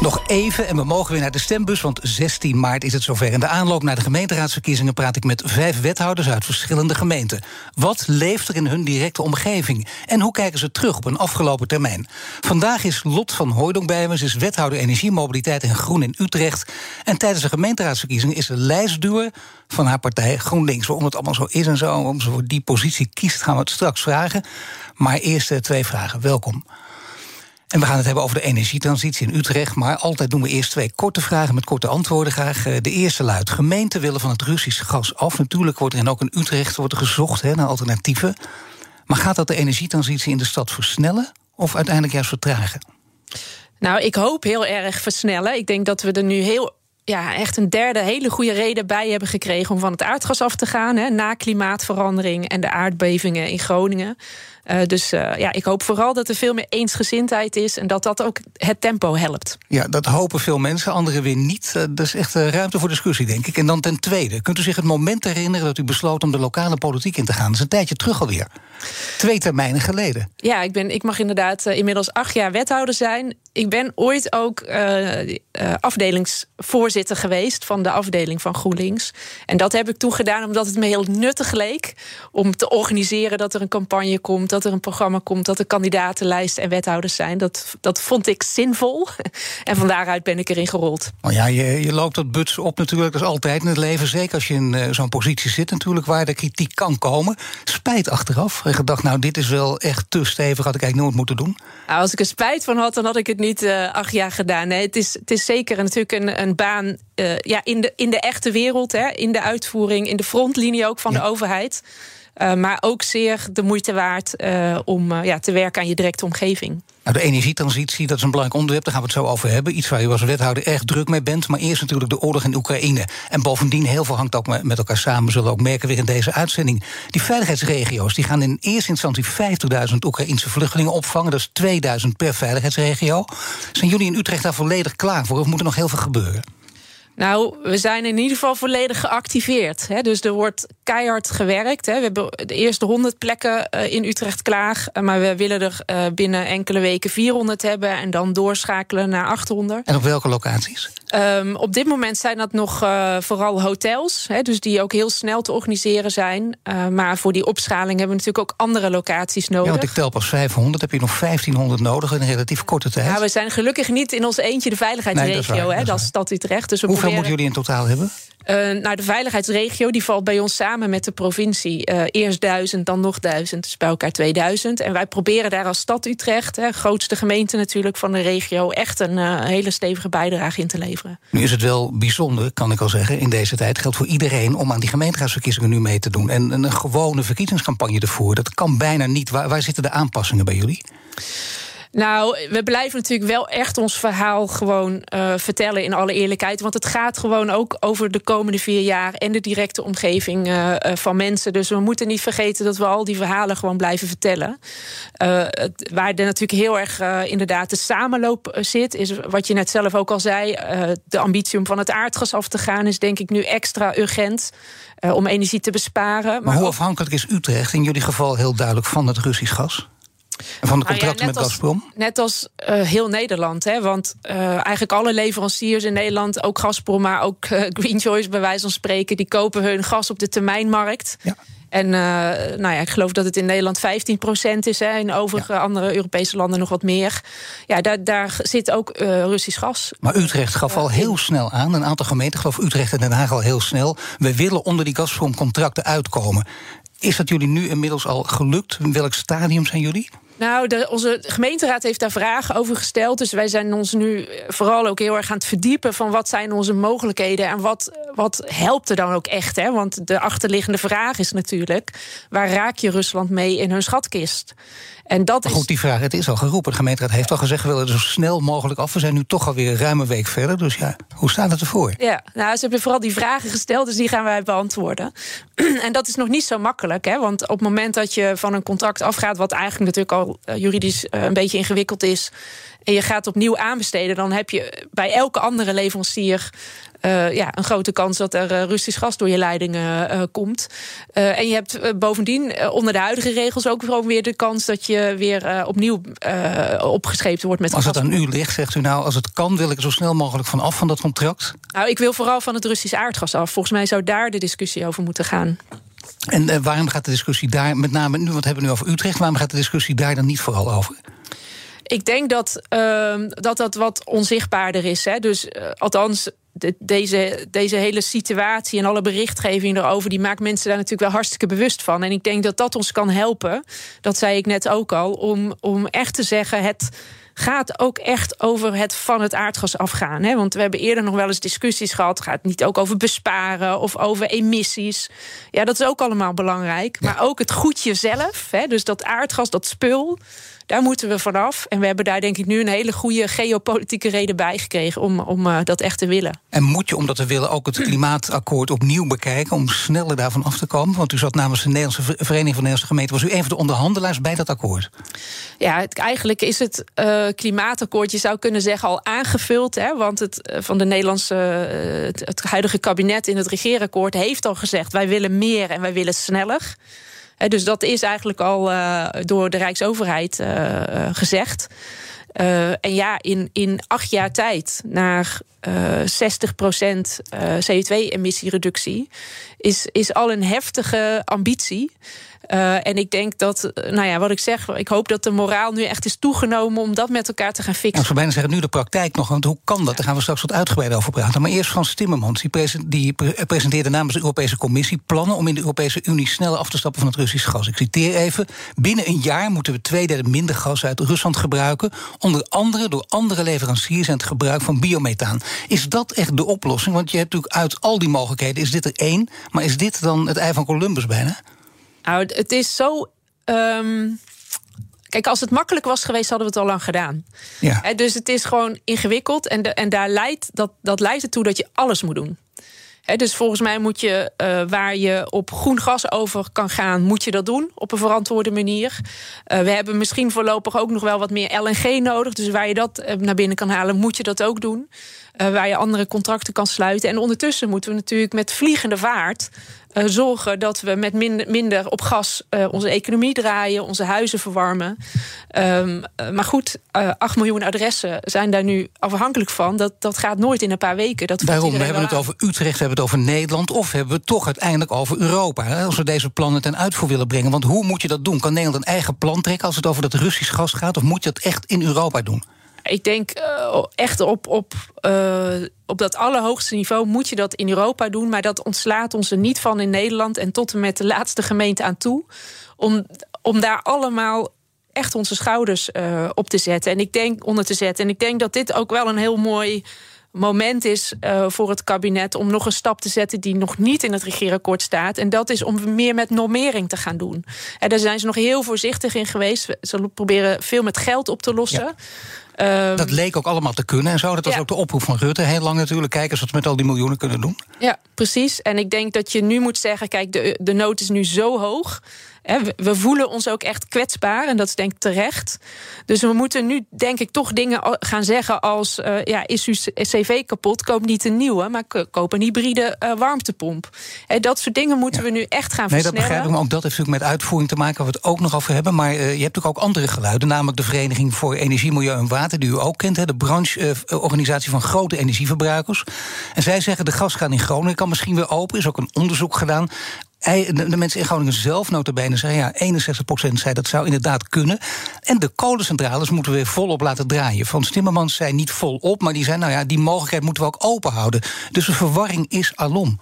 Nog even en we mogen weer naar de stembus, want 16 maart is het zover. In de aanloop naar de gemeenteraadsverkiezingen praat ik met vijf wethouders uit verschillende gemeenten. Wat leeft er in hun directe omgeving? En hoe kijken ze terug op een afgelopen termijn? Vandaag is Lot van Hooydonk bij me. Ze is wethouder Energie, Mobiliteit en Groen in Utrecht. En tijdens de gemeenteraadsverkiezingen is ze lijstduur van haar partij GroenLinks. Waarom het allemaal zo is en zo, waarom ze voor die positie kiest, gaan we het straks vragen. Maar eerst eh, twee vragen. Welkom. En we gaan het hebben over de energietransitie in Utrecht. Maar altijd doen we eerst twee korte vragen met korte antwoorden graag. Eh, de eerste luidt: gemeenten willen van het Russische gas af. Natuurlijk wordt er en ook in Utrecht wordt gezocht naar alternatieven. Maar gaat dat de energietransitie in de stad versnellen of uiteindelijk juist vertragen? Nou, ik hoop heel erg versnellen. Ik denk dat we er nu heel ja, echt een derde hele goede reden bij hebben gekregen om van het aardgas af te gaan. Hè, na klimaatverandering en de aardbevingen in Groningen. Uh, dus uh, ja, ik hoop vooral dat er veel meer eensgezindheid is en dat dat ook het tempo helpt. Ja, dat hopen veel mensen, anderen weer niet. Uh, dat is echt ruimte voor discussie, denk ik. En dan ten tweede, kunt u zich het moment herinneren dat u besloot om de lokale politiek in te gaan? Dat is een tijdje terug alweer. Twee termijnen geleden. Ja, ik, ben, ik mag inderdaad inmiddels acht jaar wethouder zijn. Ik ben ooit ook afdelingsvoorzitter geweest van de afdeling van GroenLinks. En dat heb ik toen gedaan omdat het me heel nuttig leek om te organiseren dat er een campagne komt dat er een programma komt, dat er kandidatenlijst en wethouders zijn. Dat, dat vond ik zinvol. En van daaruit ben ik erin gerold. Oh ja, je, je loopt dat buts op natuurlijk, dat is altijd in het leven. Zeker als je in uh, zo'n positie zit, natuurlijk, waar de kritiek kan komen. Spijt achteraf. En gedacht, nou, dit is wel echt te stevig, had ik eigenlijk nooit moeten doen. Nou, als ik er spijt van had, dan had ik het niet uh, acht jaar gedaan. Nee, het is, het is zeker natuurlijk een, een baan uh, ja, in, de, in de echte wereld, hè, in de uitvoering, in de frontlinie ook van ja. de overheid. Uh, maar ook zeer de moeite waard uh, om uh, ja, te werken aan je directe omgeving. Nou, de energietransitie, dat is een belangrijk onderwerp, daar gaan we het zo over hebben. Iets waar u als wethouder erg druk mee bent. Maar eerst natuurlijk de oorlog in Oekraïne. En bovendien, heel veel hangt ook met elkaar samen, zullen we ook merken weer in deze uitzending. Die veiligheidsregio's die gaan in eerste instantie 50.000 Oekraïnse vluchtelingen opvangen. Dat is 2000 per veiligheidsregio. Zijn jullie in Utrecht daar volledig klaar voor? Of moet er nog heel veel gebeuren? Nou, we zijn in ieder geval volledig geactiveerd. Hè. Dus er wordt keihard gewerkt. Hè. We hebben de eerste 100 plekken uh, in Utrecht klaar. Maar we willen er uh, binnen enkele weken 400 hebben. En dan doorschakelen naar 800. En op welke locaties? Um, op dit moment zijn dat nog uh, vooral hotels. Hè, dus die ook heel snel te organiseren zijn. maar voor die opschaling hebben we natuurlijk ook andere locaties nodig. Ja, want ik tel pas 500. Heb je nog 1500 nodig in een relatief korte tijd? Ja, we zijn gelukkig niet in ons eentje de veiligheidsregio. Nee, dat, hè, dat is Stad Utrecht. Dus we Hoeveel moeten jullie in totaal hebben? Uh, nou, de veiligheidsregio die valt bij ons samen met de provincie. Uh, eerst duizend, dan nog duizend, dus bij elkaar 2000. En wij proberen daar als stad Utrecht, hè, grootste gemeente natuurlijk van de regio, echt een uh, hele stevige bijdrage in te leveren. Nu is het wel bijzonder, kan ik al zeggen, in deze tijd geldt voor iedereen om aan die gemeenteraadsverkiezingen nu mee te doen. En een gewone verkiezingscampagne te voeren, dat kan bijna niet. Waar, waar zitten de aanpassingen bij jullie? Nou, we blijven natuurlijk wel echt ons verhaal gewoon uh, vertellen in alle eerlijkheid. Want het gaat gewoon ook over de komende vier jaar en de directe omgeving uh, uh, van mensen. Dus we moeten niet vergeten dat we al die verhalen gewoon blijven vertellen. Het, waar er natuurlijk heel erg inderdaad de samenloop zit, is wat je net zelf ook al zei. de ambitie om van het aardgas af te gaan is denk ik nu extra urgent. om energie te besparen. Maar, maar hoe afhankelijk is Utrecht in jullie geval heel duidelijk van het Russisch gas? En van de contracten nou ja, met Gazprom? Als, net als uh, heel Nederland. Hè, want uh, eigenlijk alle leveranciers in Nederland, ook Gazprom, maar ook uh, Green Choice bij wijze van spreken, die kopen hun gas op de termijnmarkt. Ja. En uh, nou ja, ik geloof dat het in Nederland 15% is. Hè, in overige ja. andere Europese landen nog wat meer. Ja, daar, daar zit ook uh, Russisch gas. Maar Utrecht gaf al heel snel aan. Een aantal gemeenten, geloof Utrecht en Den Haag al heel snel. We willen onder die Gazprom-contracten uitkomen. Is dat jullie nu inmiddels al gelukt? In welk stadium zijn jullie? Nou, de, onze gemeenteraad heeft daar vragen over gesteld. Dus wij zijn ons nu vooral ook heel erg aan het verdiepen van wat zijn onze mogelijkheden en wat, wat helpt er dan ook echt. Hè? Want de achterliggende vraag is natuurlijk: waar raak je Rusland mee in hun schatkist? En dat maar goed, die vraag, het is al geroepen. De gemeenteraad heeft al gezegd, we willen er zo snel mogelijk af. We zijn nu toch alweer een ruime week verder. Dus ja, hoe staat het ervoor? Ja, nou, ze hebben vooral die vragen gesteld, dus die gaan wij beantwoorden. en dat is nog niet zo makkelijk, hè? want op het moment dat je van een contract afgaat... wat eigenlijk natuurlijk al eh, juridisch eh, een beetje ingewikkeld is... en je gaat opnieuw aanbesteden... dan heb je bij elke andere leverancier uh, ja, een grote kans dat er uh, Russisch gas door je leidingen uh, komt. en je hebt bovendien onder de huidige regels ook gewoon weer de kans dat je weer opnieuw opgescheept wordt met Als het aan u ligt, zegt u nou, als het kan, wil ik er zo snel mogelijk van af van dat contract? Nou, ik wil vooral van het Russisch aardgas af. Volgens mij zou daar de discussie over moeten gaan. En waarom gaat de discussie daar, met name nu, wat hebben we nu over Utrecht, waarom gaat de discussie daar dan niet vooral over? Ik denk dat, uh, dat dat wat onzichtbaarder is. Hè. Dus althans, deze, deze hele situatie en alle berichtgeving erover, die maakt mensen daar natuurlijk wel hartstikke bewust van. En ik denk dat dat ons kan helpen. Dat zei ik net ook al, om, om echt te zeggen: het gaat ook echt over het van het aardgas afgaan. Hè? Want we hebben eerder nog wel eens discussies gehad. Het gaat niet ook over besparen of over emissies. Ja, dat is ook allemaal belangrijk. Maar ook het goedje zelf. Hè? Dus dat aardgas, dat spul. Daar moeten we vanaf. En we hebben daar denk ik nu een hele goede geopolitieke reden bij gekregen om, om uh, dat echt te willen. En moet je, omdat we willen, ook het klimaatakkoord opnieuw bekijken om sneller daarvan af te komen? Want u zat namens de Nederlandse Vereniging van Nederlandse Gemeenten. Was u een van de onderhandelaars bij dat akkoord? Ja, het, eigenlijk is het uh, klimaatakkoord, je zou kunnen zeggen, al aangevuld. Hè, want het uh, van de Nederlandse, het, het huidige kabinet in het regeerakkoord heeft al gezegd: wij willen meer en wij willen sneller dus dat is eigenlijk al uh, door de Rijksoverheid uh, gezegd. En ja, in, in acht jaar tijd naar uh, 60% CO2-emissiereductie is, is al een heftige ambitie. Uh, en ik denk dat, eh, nou ja, wat ik zeg, ik hoop dat de moraal nu echt is toegenomen om dat met elkaar te gaan fixen. Ik zou bijna zeggen, nu de praktijk nog, want hoe kan dat? Daar gaan we straks wat uitgebreider over praten. Maar eerst Frans Timmermans, die, die presenteerde namens de Europese Commissie plannen om in de Europese Unie sneller af te stappen van het Russisch gas. Ik citeer even: binnen een jaar moeten we twee derde minder gas uit Rusland gebruiken, onder andere door andere leveranciers en het gebruik van biomethaan. Is dat echt de oplossing? Want je hebt natuurlijk uit al die mogelijkheden, is dit er één, maar is dit dan het ei van Columbus bijna? Nou, het is zo. Um, kijk, als het makkelijk was geweest, hadden we het al lang gedaan. Ja. dus het is gewoon ingewikkeld. En, de, en daar leidt, dat, dat leidt ertoe dat je alles moet doen. dus volgens mij moet je, uh, waar je op groen gas over kan gaan, moet je dat doen op een verantwoorde manier. Uh, we hebben misschien voorlopig ook nog wel wat meer LNG nodig. Dus waar je dat uh, naar binnen kan halen, moet je dat ook doen. waar je andere contracten kan sluiten. En ondertussen moeten we natuurlijk met vliegende vaart uh, zorgen dat we met minder, minder op gas uh, onze economie draaien, onze huizen verwarmen. Um, maar goed, uh, 8 miljoen adressen zijn daar nu afhankelijk van. Dat, dat gaat nooit in een paar weken. Dat Daarom, we hebben het over Utrecht, we hebben het over Nederland... of hebben we het toch uiteindelijk over Europa... Hè, als we deze plannen ten uitvoer willen brengen. Want hoe moet je dat doen? Kan Nederland een eigen plan trekken als het over dat Russisch gas gaat... of moet je dat echt in Europa doen? Ik denk uh, echt op, op, uh, op dat allerhoogste niveau moet je dat in Europa doen. Maar dat ontslaat ons er niet van in Nederland en tot en met de laatste gemeente aan toe. Om, om daar allemaal echt onze schouders uh, op te zetten. En ik denk onder te zetten. En ik denk dat dit ook wel een heel mooi moment is voor het kabinet om nog een stap te zetten die nog niet in het regeerakkoord staat. En dat is om meer met normering te gaan doen. En daar zijn ze nog heel voorzichtig in geweest. Ze proberen veel met geld op te lossen. Ja. Um, dat leek ook allemaal te kunnen en zo. Dat was ja. ook de oproep van Rutte heel lang natuurlijk. Kijken eens wat we met al die miljoenen kunnen doen. Ja, precies. En ik denk dat je nu moet zeggen... kijk, de, de nood is nu zo hoog we voelen ons ook echt kwetsbaar en dat is denk ik terecht. Dus we moeten nu denk ik toch dingen gaan zeggen als... Uh, ja, is uw cv kapot, koop niet een nieuwe... maar koop een hybride uh, warmtepomp. En dat soort dingen moeten ja. we nu echt gaan nee, versnellen. dat begrijp ik, maar ook dat heeft natuurlijk met uitvoering te maken... waar we het ook nog over hebben. Maar uh, je hebt natuurlijk ook andere geluiden... namelijk de Vereniging voor Energie, Milieu en Water... die u ook kent, hè, de brancheorganisatie van grote energieverbruikers. En zij zeggen de gaskraan in Groningen kan misschien weer open. is ook een onderzoek gedaan de mensen in Groningen zelf notabene zeggen... ja, 61% zei dat zou inderdaad kunnen. En de kolencentrales moeten we weer volop laten draaien. Frans Timmermans zei niet volop, maar die zei... nou ja, die mogelijkheid moeten we ook open houden. Dus de verwarring is alom.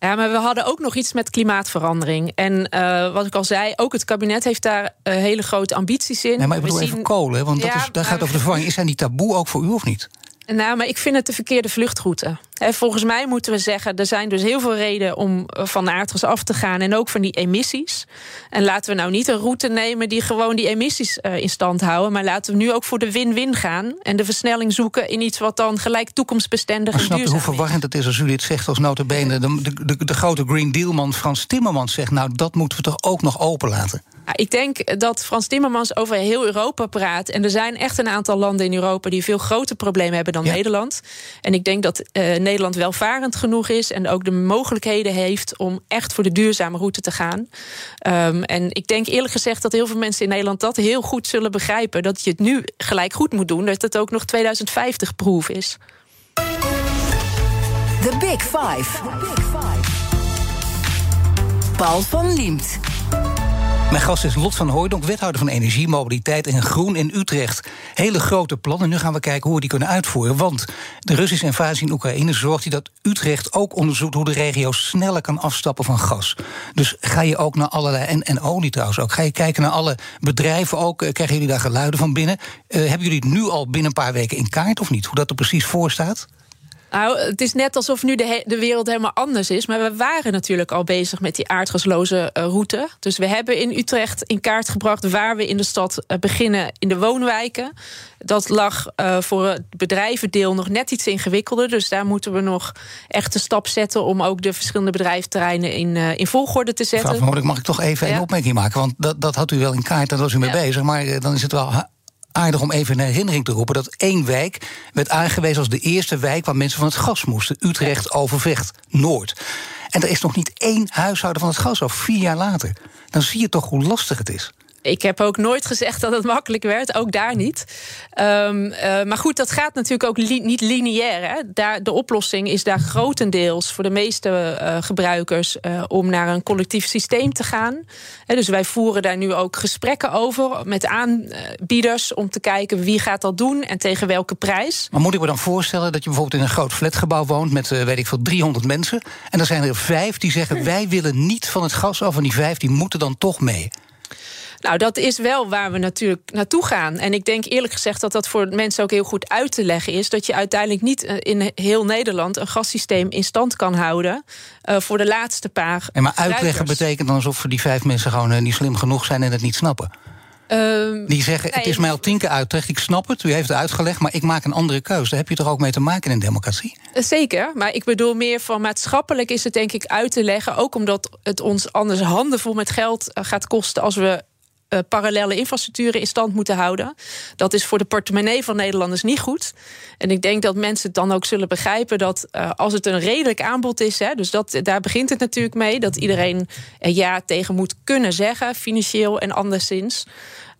Ja, maar we hadden ook nog iets met klimaatverandering. En uh, wat ik al zei, ook het kabinet heeft daar uh, hele grote ambities in. Nee, maar ik bedoel we even kolen, want dat is, daar gaat over de verwarring. Is zijn die taboe ook voor u of niet? Nou, maar ik vind het de verkeerde vluchtroute. Volgens mij moeten we zeggen, er zijn dus heel veel redenen om eh, van de aardgas af te gaan en ook van die emissies. En laten we nou niet een route nemen die gewoon die emissies uh, in stand houden, maar laten we nu ook voor de win-win gaan en de versnelling zoeken in iets wat dan gelijk toekomstbestendig maar en duurzaam hoe verwarrend het is als u dit zegt als notabene de, de, de, de grote Green Deal-man Frans Timmermans zegt, nou dat moeten we toch ook nog openlaten? ik denk dat Frans Timmermans over heel Europa praat. En er zijn echt een aantal landen in Europa die veel groter problemen hebben dan Nederland. En ik denk dat uh, Nederland welvarend genoeg is en ook de mogelijkheden heeft om echt voor de duurzame route te gaan. Um, en ik denk eerlijk gezegd dat heel veel mensen in Nederland dat heel goed zullen begrijpen. Dat je het nu gelijk goed moet doen, dat het ook nog 2050 proef is. The Big Five. The Big. Paul van Liemt. Mijn gast is Lot van Hooydonk, wethouder van Energie, Mobiliteit en Groen in Utrecht. Hele grote plannen. Nu gaan we kijken hoe we die kunnen uitvoeren. Want de Russische invasie in Oekraïne zorgt dat Utrecht ook onderzoekt hoe de regio sneller kan afstappen van gas. Dus ga je ook naar allerlei. En, en olie trouwens ook. Ga je kijken naar alle bedrijven ook. Eh, krijgen jullie daar geluiden van binnen? Uh, hebben jullie het nu al binnen een paar weken in kaart of niet? Hoe dat er precies voor staat? Nou, het is net alsof nu de, de wereld helemaal anders is. Maar we waren natuurlijk al bezig met die aardgasloze uh, route. Dus we hebben in Utrecht in kaart gebracht waar we in de stad uh, beginnen in de woonwijken. Dat lag uh, voor het bedrijvendeel nog net iets ingewikkelder. Dus daar moeten we nog echt een stap zetten om ook de verschillende bedrijventerreinen in, in volgorde te zetten. Mevrouw mag ik toch even ja. een opmerking maken? Want dat, dat had u wel in kaart, daar was u mee ja. bezig. Maar dan is het wel aardig om even in herinnering te roepen... dat één wijk werd aangewezen als de eerste wijk... waar mensen van het gas moesten. Utrecht, Overvecht, Noord. En er is nog niet één huishouden van het gas af, vier jaar later. Dan zie je toch hoe lastig het is ik heb ook nooit gezegd dat het makkelijk werd, ook daar niet. Um, uh, maar goed, dat gaat natuurlijk ook li niet lineair. Hè. Daar, de oplossing is daar grotendeels voor de meeste uh, gebruikers uh, om naar een collectief systeem te gaan. Dus wij voeren daar nu ook gesprekken over met aanbieders om te kijken wie gaat dat doen en tegen welke prijs. Maar moet ik me dan voorstellen dat je bijvoorbeeld in een groot flatgebouw woont met weet ik veel 300 mensen en er zijn er vijf die zeggen wij willen niet van het gas af en die vijf die moeten dan toch mee. Nou, dat is wel waar we natuurlijk naartoe gaan. En ik denk eerlijk gezegd dat dat voor mensen ook heel goed uit te leggen is. Dat je uiteindelijk niet eh, in heel Nederland een gassysteem in stand kan houden. Uh, voor de laatste paar. En maar uitleggen betekent dan alsof die vijf mensen gewoon uh, niet slim genoeg zijn en het niet snappen. Um, die zeggen, nee, het is mij al tien keer uitgelegd, ik snap het, u heeft het uitgelegd... maar ik maak een andere keuze. Daar heb je toch ook mee te maken in een democratie? Zeker, maar ik bedoel meer van maatschappelijk is het denk ik uit te leggen... ook omdat het ons anders handenvol met geld gaat kosten... als we uh, parallele infrastructuren in stand moeten houden. Dat is voor de portemonnee van Nederlanders niet goed. En ik denk dat mensen het dan ook zullen begrijpen dat uh, als het een redelijk aanbod is, hè, dus dat, daar begint het natuurlijk mee, dat iedereen er ja tegen moet kunnen zeggen, financieel en anderszins.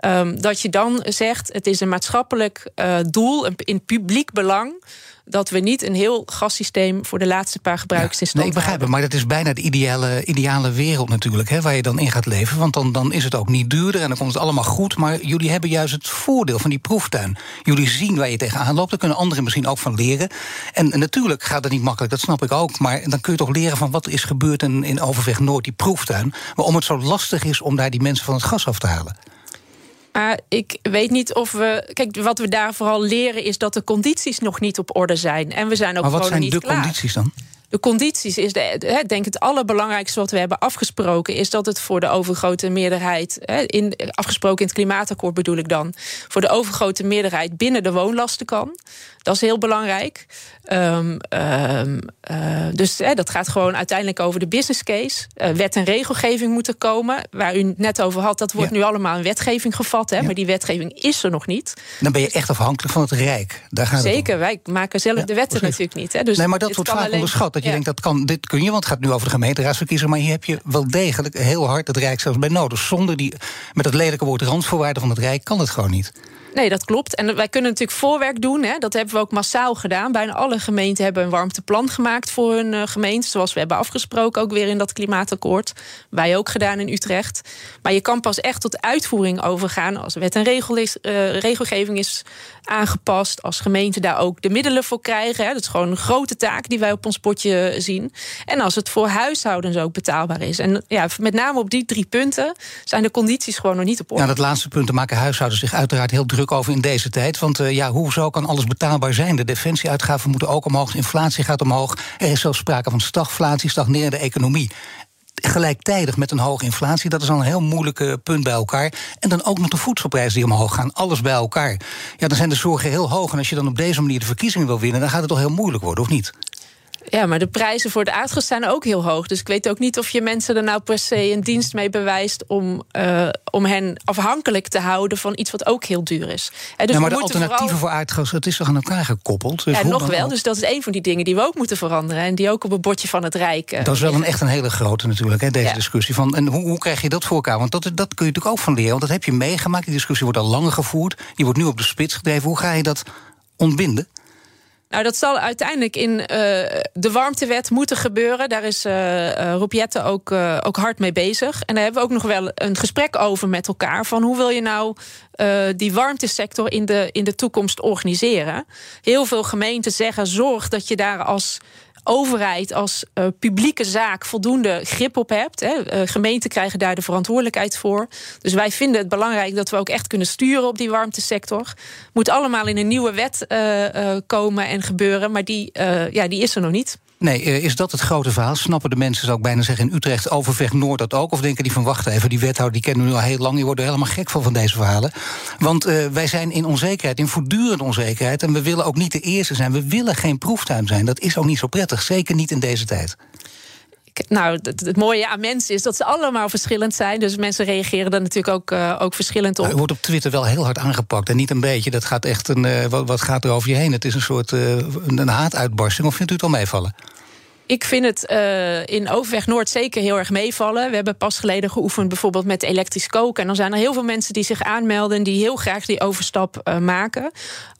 Um, dat je dan zegt: het is een maatschappelijk uh, doel, in publiek belang dat we niet een heel gassysteem voor de laatste paar gebruikers ja, in stand Nee, ik begrijp het, maar dat is bijna de ideale, ideale wereld natuurlijk, hè, waar je dan in gaat leven. Want dan, dan is het ook niet duurder en dan komt het allemaal goed. Maar jullie hebben juist het voordeel van die proeftuin. Jullie zien waar je tegenaan loopt, daar kunnen anderen misschien ook van leren. En, natuurlijk gaat het niet makkelijk, dat snap ik ook. Maar dan kun je toch leren van wat is gebeurd in, in Overweg Noord, die proeftuin. Waarom het zo lastig is om daar die mensen van het gas af te halen. Maar ik weet niet of we. Kijk, wat we daar vooral leren is dat de condities nog niet op orde zijn. En we zijn ook maar wat zijn de klaar. condities dan? De condities is, de, denk het allerbelangrijkste wat we hebben afgesproken, is dat het voor de overgrote meerderheid, in, afgesproken in het klimaatakkoord bedoel ik dan, voor de overgrote meerderheid binnen de woonlasten kan. Dat is heel belangrijk. Um, um, uh, dus dat gaat gewoon uiteindelijk over de business case. Uh, wet en regelgeving moeten komen. Waar u net over had, dat wordt nu allemaal in wetgeving gevat. Hè, ja. Maar die wetgeving is er nog niet. Dan ben je echt afhankelijk van het Rijk. Daar gaat Zeker, wij maken zelf ja, de wetten natuurlijk niet. Hè, dus nee, maar dat wordt vaak alleen... onderschat. Dat je denkt, dat kan, dit kun je, want het gaat nu over de gemeenteraadsverkiezingen. Maar hier heb je wel degelijk heel hard het Rijk zelfs bij nodig. Zonder die, met het lelijke woord randvoorwaarden van het Rijk kan het gewoon niet. Nee, dat klopt. En wij kunnen natuurlijk voorwerk doen. Hè. Dat hebben we ook massaal gedaan. Bijna alle gemeenten hebben een warmteplan gemaakt voor hun uh, gemeente. Zoals we hebben afgesproken, ook weer in dat klimaatakkoord. Wij ook gedaan in Utrecht. Maar je kan pas echt tot uitvoering overgaan als wet en regel is, uh, regelgeving is aangepast. Als gemeente daar ook de middelen voor krijgen. Hè. Dat is gewoon een grote taak die wij op ons potje zien. En als het voor huishoudens ook betaalbaar is. En ja, met name op die drie punten zijn de condities gewoon nog niet op orde. Ja, dat laatste punt, daar maken huishoudens zich uiteraard heel druk over in deze tijd. Want uh, ja, hoezo kan alles betaalbaar zijn? De defensieuitgaven moeten ook omhoog, de inflatie gaat omhoog. Er is zelfs sprake van stagflatie, stagnerende economie gelijktijdig met een hoge inflatie. Dat is al een heel moeilijk punt bij elkaar. En dan ook nog de voedselprijzen die omhoog gaan. Alles bij elkaar. Ja, dan zijn de zorgen heel hoog. En als je dan op deze manier de verkiezingen wil winnen, dan gaat het toch heel moeilijk worden, of niet? Ja, maar de prijzen voor de aardgas zijn ook heel hoog. Dus ik weet ook niet of je mensen er nou per se een dienst mee bewijst om, uh, om hen afhankelijk te houden van iets wat ook heel duur is. En dus ja, maar de alternatieven voor aardgas, het is toch aan elkaar gekoppeld? Dus ja, nog wel. Dus dat is een van die dingen die we ook moeten veranderen. En die ook op het bordje van het Rijk. Uh, dat is wel een, echt een hele grote natuurlijk, hè, deze discussie. Van, en hoe, hoe krijg je dat voor elkaar? Want dat, dat kun je natuurlijk ook van leren. Want dat heb je meegemaakt. Die discussie wordt al langer gevoerd. Die wordt nu op de spits gedreven. Hoe ga je dat ontbinden? Nou, dat zal uiteindelijk in uh, de warmtewet moeten gebeuren. Daar is uh, uh ook, ook hard mee bezig. En daar hebben we ook nog wel een gesprek over met elkaar. Van hoe wil je nou die warmtesector in de, in de toekomst organiseren? Heel veel gemeenten zeggen: zorg dat je daar als overheid als uh, publieke zaak voldoende grip op hebt. Hè. Uh, gemeenten krijgen daar de verantwoordelijkheid voor. Dus wij vinden het belangrijk dat we ook echt kunnen sturen op die warmtesector. Moet allemaal in een nieuwe wet uh, komen en gebeuren, maar die, ja, die is er nog niet. Nee, eh, is dat het grote verhaal? Snappen de mensen, zou ik bijna zeggen, in Utrecht, Overvecht, Noord dat ook? Of denken die van, wacht even, die wethouder die kennen we nu al heel lang... die worden helemaal gek van, van deze verhalen. Want uh, wij zijn in onzekerheid, in voortdurende onzekerheid... en we willen ook niet de eerste zijn. We willen geen proeftuin zijn. Dat is ook niet zo prettig, zeker niet in deze tijd nou, het, mooie aan mensen is dat ze allemaal verschillend zijn. Dus mensen reageren er natuurlijk ook, uh, ook verschillend op. Nou, wordt op Twitter wel heel hard aangepakt. En niet een beetje. Dat gaat echt een. Uh, wat, gaat er over je heen? Het is een soort uh, een haatuitbarsting. Of vindt u het al meevallen? Ik vind het uh, in Overweg Noord zeker heel erg meevallen. We hebben pas geleden geoefend bijvoorbeeld met elektrisch koken. En dan zijn er heel veel mensen die zich aanmelden... die heel graag die overstap uh, maken.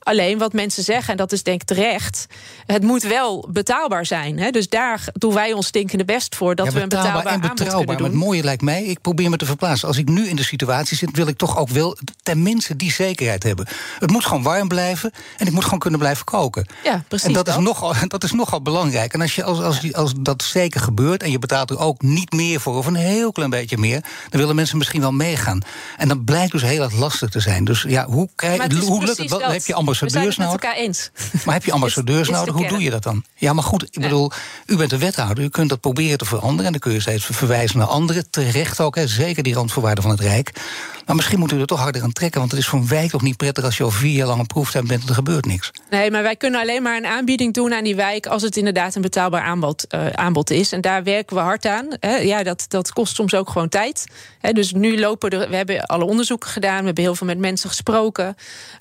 Alleen wat mensen zeggen, en dat is denk ik terecht... het moet wel betaalbaar zijn. Hè? Dus daar doen wij ons stinkende best voor... dat ja, we een betaalbaar en betrouwbaar. Maar het mooie lijkt mij, ik probeer me te verplaatsen... als ik nu in de situatie zit, wil ik toch ook wel... tenminste die zekerheid hebben. Het moet gewoon warm blijven en ik moet gewoon kunnen blijven koken. Ja, precies En dat, Is, nogal, dat is nogal belangrijk. En als, je, als, als, als dat zeker gebeurt... en je betaalt er ook niet meer voor, of een heel klein beetje meer... dan willen mensen misschien wel meegaan. En dat blijkt dus heel erg lastig te zijn. Dus ja, hoe, krijg, hoe lukt het? Wat, heb je ambassadeurs nodig? elkaar eens. Maar heb je ambassadeurs nodig? Hoe doe je dat dan? Ja, maar goed, ik bedoel, u bent de wethouder. U kunt dat proberen te veranderen. En dan kun je steeds verwijzen naar anderen. Terecht ook, hè, zeker die randvoorwaarden van het Rijk. Maar misschien moet u er toch harder aan trekken. Want het is voor een wijk toch niet prettig als je al vier jaar lang een proeftuin bent en er gebeurt niks. Nee, maar wij kunnen alleen maar een aanbieding doen aan die wijk als het inderdaad een betaalbaar aanbod, uh, aanbod is. En daar werken we hard aan. Ja, dat, dat kost soms ook gewoon tijd. Hè, dus nu lopen er, we hebben alle onderzoeken gedaan, we hebben heel veel met mensen gesproken.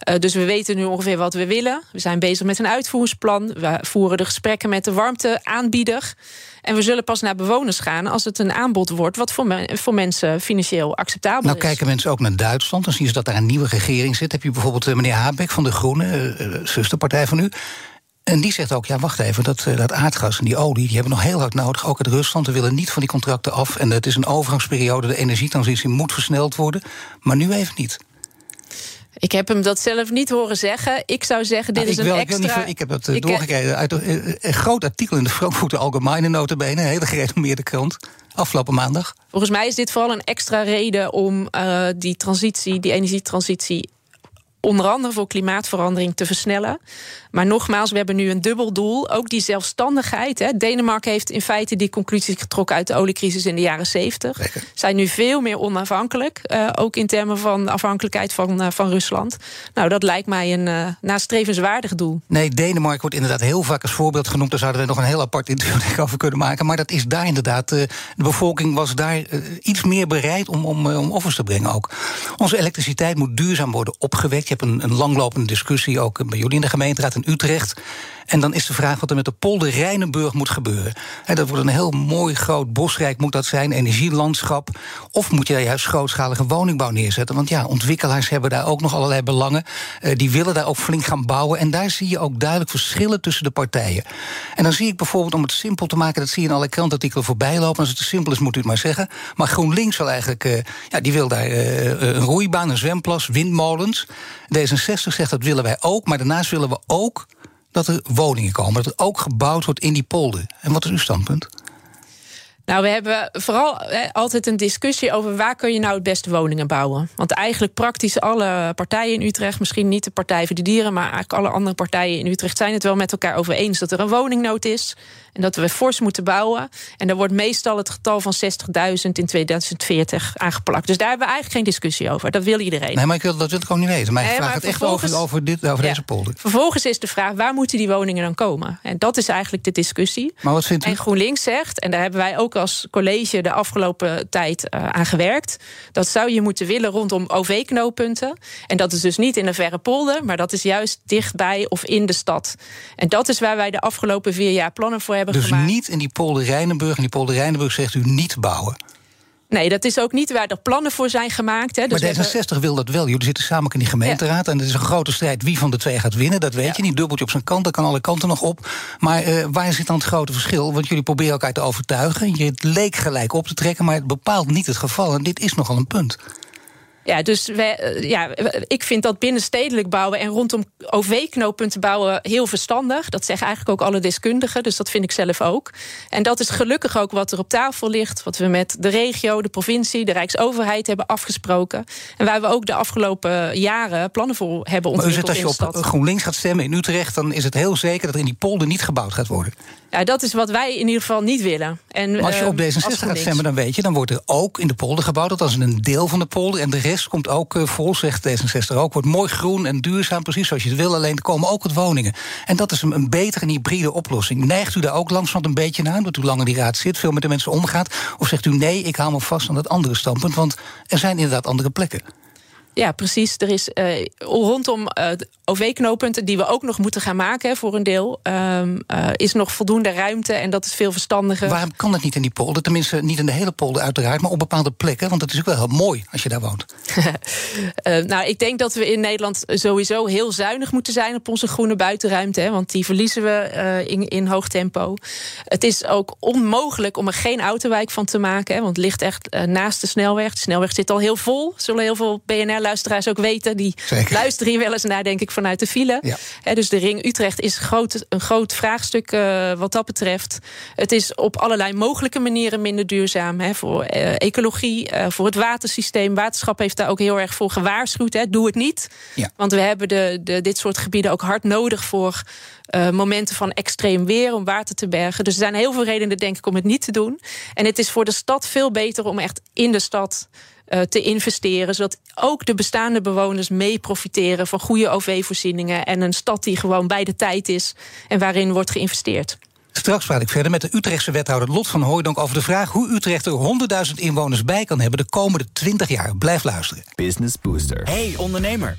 Uh, dus we weten nu ongeveer wat we willen. We zijn bezig met een uitvoeringsplan. We voeren de gesprekken met de warmteaanbieder. En we zullen pas naar bewoners gaan als het een aanbod wordt wat voor, voor mensen financieel acceptabel nou, is. Nou kijken mensen ook naar Duitsland. Dan zien ze dat daar een nieuwe regering zit. Heb je bijvoorbeeld eh, meneer Habeck van de Groenen, uh, zusterpartij van u. En die zegt ook, ja, wacht even, dat, dat aardgas en die olie... die hebben nog heel hard nodig, ook uit Rusland. We willen niet van die contracten af. En het is een overgangsperiode, de energietransitie moet versneld worden. Maar nu even niet. Ik heb hem dat zelf niet horen zeggen. Ik zou zeggen, dit nou, is een extra... Ik, ik heb dat uh, doorgekregen uit een, een, groot artikel in de Frankfurter Allgemeine notabene. Een hele gerenommeerde krant. Afgelopen maandag. Volgens mij is dit vooral een extra reden om uh, die transitie, die energietransitie onder andere voor klimaatverandering te versnellen. Maar nogmaals, we hebben nu een dubbel doel. Ook die zelfstandigheid. Hè. Denemarken heeft in feite die conclusie getrokken uit de oliecrisis in de jaren 70. Zijn nu veel meer onafhankelijk. Uh, ook in termen van afhankelijkheid van, uh, van Rusland. Nou, dat lijkt mij een uh, nastrevenswaardig doel. Nee, Denemarken wordt inderdaad heel vaak als voorbeeld genoemd. Daar zouden we nog een heel apart interview over kunnen maken. Maar dat is daar inderdaad. de bevolking was daar iets meer bereid om, om, om offers te brengen ook. Onze elektriciteit moet duurzaam worden opgewekt. Je hebt een, een langlopende discussie ook bij jullie in de gemeenteraad Utrecht. En dan is de vraag wat er met de polder Rijnenburg moet gebeuren. dat wordt een heel mooi groot bosrijk moet dat zijn, energielandschap. Of moet je daar juist grootschalige woningbouw neerzetten? Want ja, ontwikkelaars hebben daar ook nog allerlei belangen. Uh, die willen daar ook flink gaan bouwen. En daar zie je ook duidelijk verschillen tussen de partijen. En dan zie ik bijvoorbeeld, om het simpel te maken... dat zie je in alle krantartikelen voorbij lopen. Als het te simpel is, moet u het maar zeggen. Maar GroenLinks wil eigenlijk... Uh, ja, die wil daar uh, een roeibaan, een zwemplas, windmolens. D66 zegt dat willen wij ook. Maar daarnaast willen we ook dat er woningen komen, dat er ook gebouwd wordt in die polder. En wat is uw standpunt? Nou, we hebben vooral altijd een discussie over waar kun je nou het beste woningen bouwen. Want eigenlijk praktisch alle partijen in Utrecht, misschien niet de Partij voor de Dieren, maar eigenlijk alle andere partijen in Utrecht zijn het wel met elkaar over eens dat er een woningnood is. En dat we fors moeten bouwen. En daar wordt meestal het getal van 60.000 in 2040 aangeplakt. Dus daar hebben we eigenlijk geen discussie over. Dat wil iedereen. Nee, maar ik wil, dat wil ik gewoon niet weten. Maar ik vraag het echt over, over, dit, over deze polder. Vervolgens is de vraag, waar moeten die woningen dan komen? En dat is eigenlijk de discussie. Maar wat vindt u? En GroenLinks zegt, en daar hebben wij ook als college de afgelopen tijd uh, aan gewerkt... dat zou je moeten willen rondom OV-knooppunten. En dat is dus niet in een verre polder... maar dat is juist dichtbij of in de stad. En dat is waar wij de afgelopen vier jaar plannen voor hebben dus gemaakt. Dus niet in die polder Rijnenburg. En die polder Rijnenburg zegt u niet bouwen. Nee, dat is ook niet waar er plannen voor zijn gemaakt. Hè. Dus maar D66 hebben... wil dat wel. Jullie zitten samen in die gemeenteraad. Ja. En het is een grote strijd wie van de twee gaat winnen. Dat weet ja. je niet. Dubbeltje op zijn kant, dat kan alle kanten nog op. Maar uh, waar zit dan het grote verschil? Want jullie proberen elkaar te overtuigen. Je leek gelijk op te trekken, maar het bepaalt niet het geval. En dit is nogal een punt. Ja, dus wij, ja, ik vind dat binnenstedelijk bouwen en rondom OV-knooppunten bouwen heel verstandig. Dat zeggen eigenlijk ook alle deskundigen, dus dat vind ik zelf ook. En dat is gelukkig ook wat er op tafel ligt, wat we met de regio, de provincie, de Rijksoverheid hebben afgesproken. En waar we ook de afgelopen jaren plannen voor hebben ontwikkeld. Maar u zegt als je op GroenLinks gaat stemmen in Utrecht, dan is het heel zeker dat er in die polder niet gebouwd gaat worden. Ja, dat is wat wij in ieder geval niet willen. En, maar als je op uh, D66 gaat stemmen, dan weet je, dan wordt er ook in de polder gebouwd. Dat is een deel van de polder. En de komt ook uh, vol, zegt D66 ook. Wordt mooi groen en duurzaam, precies zoals je het wil. Alleen er komen ook wat woningen. En dat is een, een betere en hybride oplossing. Neigt u daar ook langzamerhand een beetje naar, omdat u lang in die raad zit, veel met de mensen omgaat? Of zegt u nee, ik hou me vast aan dat andere standpunt? Want er zijn inderdaad andere plekken. Ja, precies. Er is uh, rondom uh, OV-knooppunten, die we ook nog moeten gaan maken voor een deel, uh, is nog voldoende ruimte en dat is veel verstandiger. Waarom kan dat niet in die polder? Tenminste, niet in de hele polder, uiteraard, maar op bepaalde plekken. Want dat is ook wel heel mooi als je daar woont. nou, ik denk dat we in Nederland sowieso heel zuinig moeten zijn op onze groene buitenruimte. Hè, want die verliezen we in, in hoog tempo. Het is ook onmogelijk om er geen autowijk van te maken. Hè, want het ligt echt naast de snelweg. De snelweg zit al heel vol. Zullen heel veel BNR luisteraars ook weten. Die Zeker. luisteren hier wel eens naar, denk ik, vanuit de file. Ja. He, dus de ring Utrecht is groot, een groot vraagstuk uh, wat dat betreft. Het is op allerlei mogelijke manieren minder duurzaam. He, voor uh, ecologie, uh, voor het watersysteem. Waterschap heeft daar ook heel erg voor gewaarschuwd. He. Doe het niet. Ja. Want we hebben de, de, dit soort gebieden ook hard nodig voor momenten van extreem weer om water te bergen. Dus er zijn heel veel redenen, denk ik, om het niet te doen. En het is voor de stad veel beter om echt in de stad uh, te investeren. Zodat ook de bestaande bewoners mee profiteren van goede OV-voorzieningen. En een stad die gewoon bij de tijd is en waarin wordt geïnvesteerd. Straks praat ik verder met de Utrechtse wethouder Lot van Hooijdonk over de vraag hoe Utrecht er 100.000 inwoners bij kan hebben de komende 20 jaar. Blijf luisteren. Business Booster. Hey ondernemer,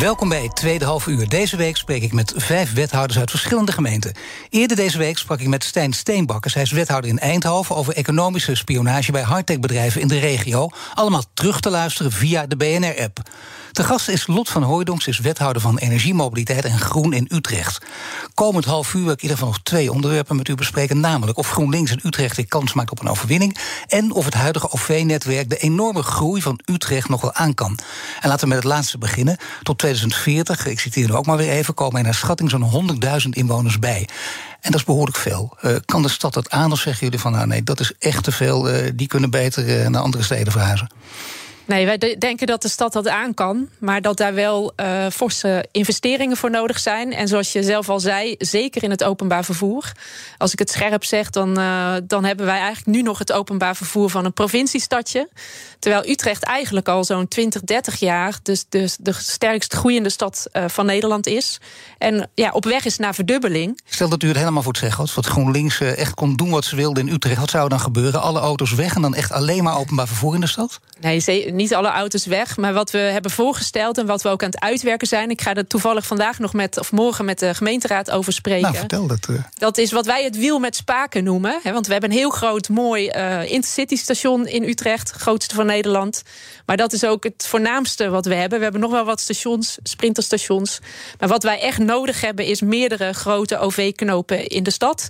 Welkom bij tweede half uur. Deze week spreek ik met vijf wethouders uit verschillende gemeenten. Eerder deze week sprak ik met Stijn Steenbakkers. Hij is wethouder in Eindhoven over economische spionage bij hardtech-bedrijven in de regio. Allemaal terug te luisteren via de BNR-app. De gast is Lot van Hooijdonks, is wethouder van Energiemobiliteit en Groen in Utrecht. Komend half uur wil ik in ieder geval nog twee onderwerpen met u bespreken. Namelijk of GroenLinks in Utrecht weer kans maakt op een overwinning. En of het huidige OV-netwerk de enorme groei van Utrecht nog wel aan kan. En laten we met het laatste beginnen. Tot 2040, ik citeer nu ook maar weer even, komen er naar schatting zo'n 100.000 inwoners bij. En dat is behoorlijk veel. Uh, kan de stad dat aan of zeggen jullie van nou nee, dat is echt te veel. Uh, die kunnen beter uh, naar andere steden verhuizen? Nee, wij de denken dat de stad dat aan kan, maar dat daar wel uh, forse investeringen voor nodig zijn. En zoals je zelf al zei, zeker in het openbaar vervoer. Als ik het scherp zeg, dan, uh, dan hebben wij eigenlijk nu nog het openbaar vervoer van een provinciestadje. Terwijl Utrecht eigenlijk al zo'n 20, 30 jaar dus, dus de sterkst groeiende stad uh, van Nederland is. En ja, op weg is naar verdubbeling. Stel dat u het helemaal voor het zeggen had, wat GroenLinks echt kon doen wat ze wilde in Utrecht. Wat zou er dan gebeuren? Alle auto's weg en dan echt alleen maar openbaar vervoer in de stad? Nee, niet alle auto's weg. Maar wat we hebben voorgesteld en wat we ook aan het uitwerken zijn. Ik ga er toevallig vandaag nog met, of morgen met de gemeenteraad over spreken. Nou, vertel dat. Uh. Dat is wat wij het wiel met spaken noemen. Hè, want we hebben een heel groot, mooi uh, intercity station in Utrecht. Grootste van Nederland. Maar dat is ook het voornaamste wat we hebben. We hebben nog wel wat stations, sprinterstations. Maar wat wij echt nodig hebben is meerdere grote OV-knopen in de stad.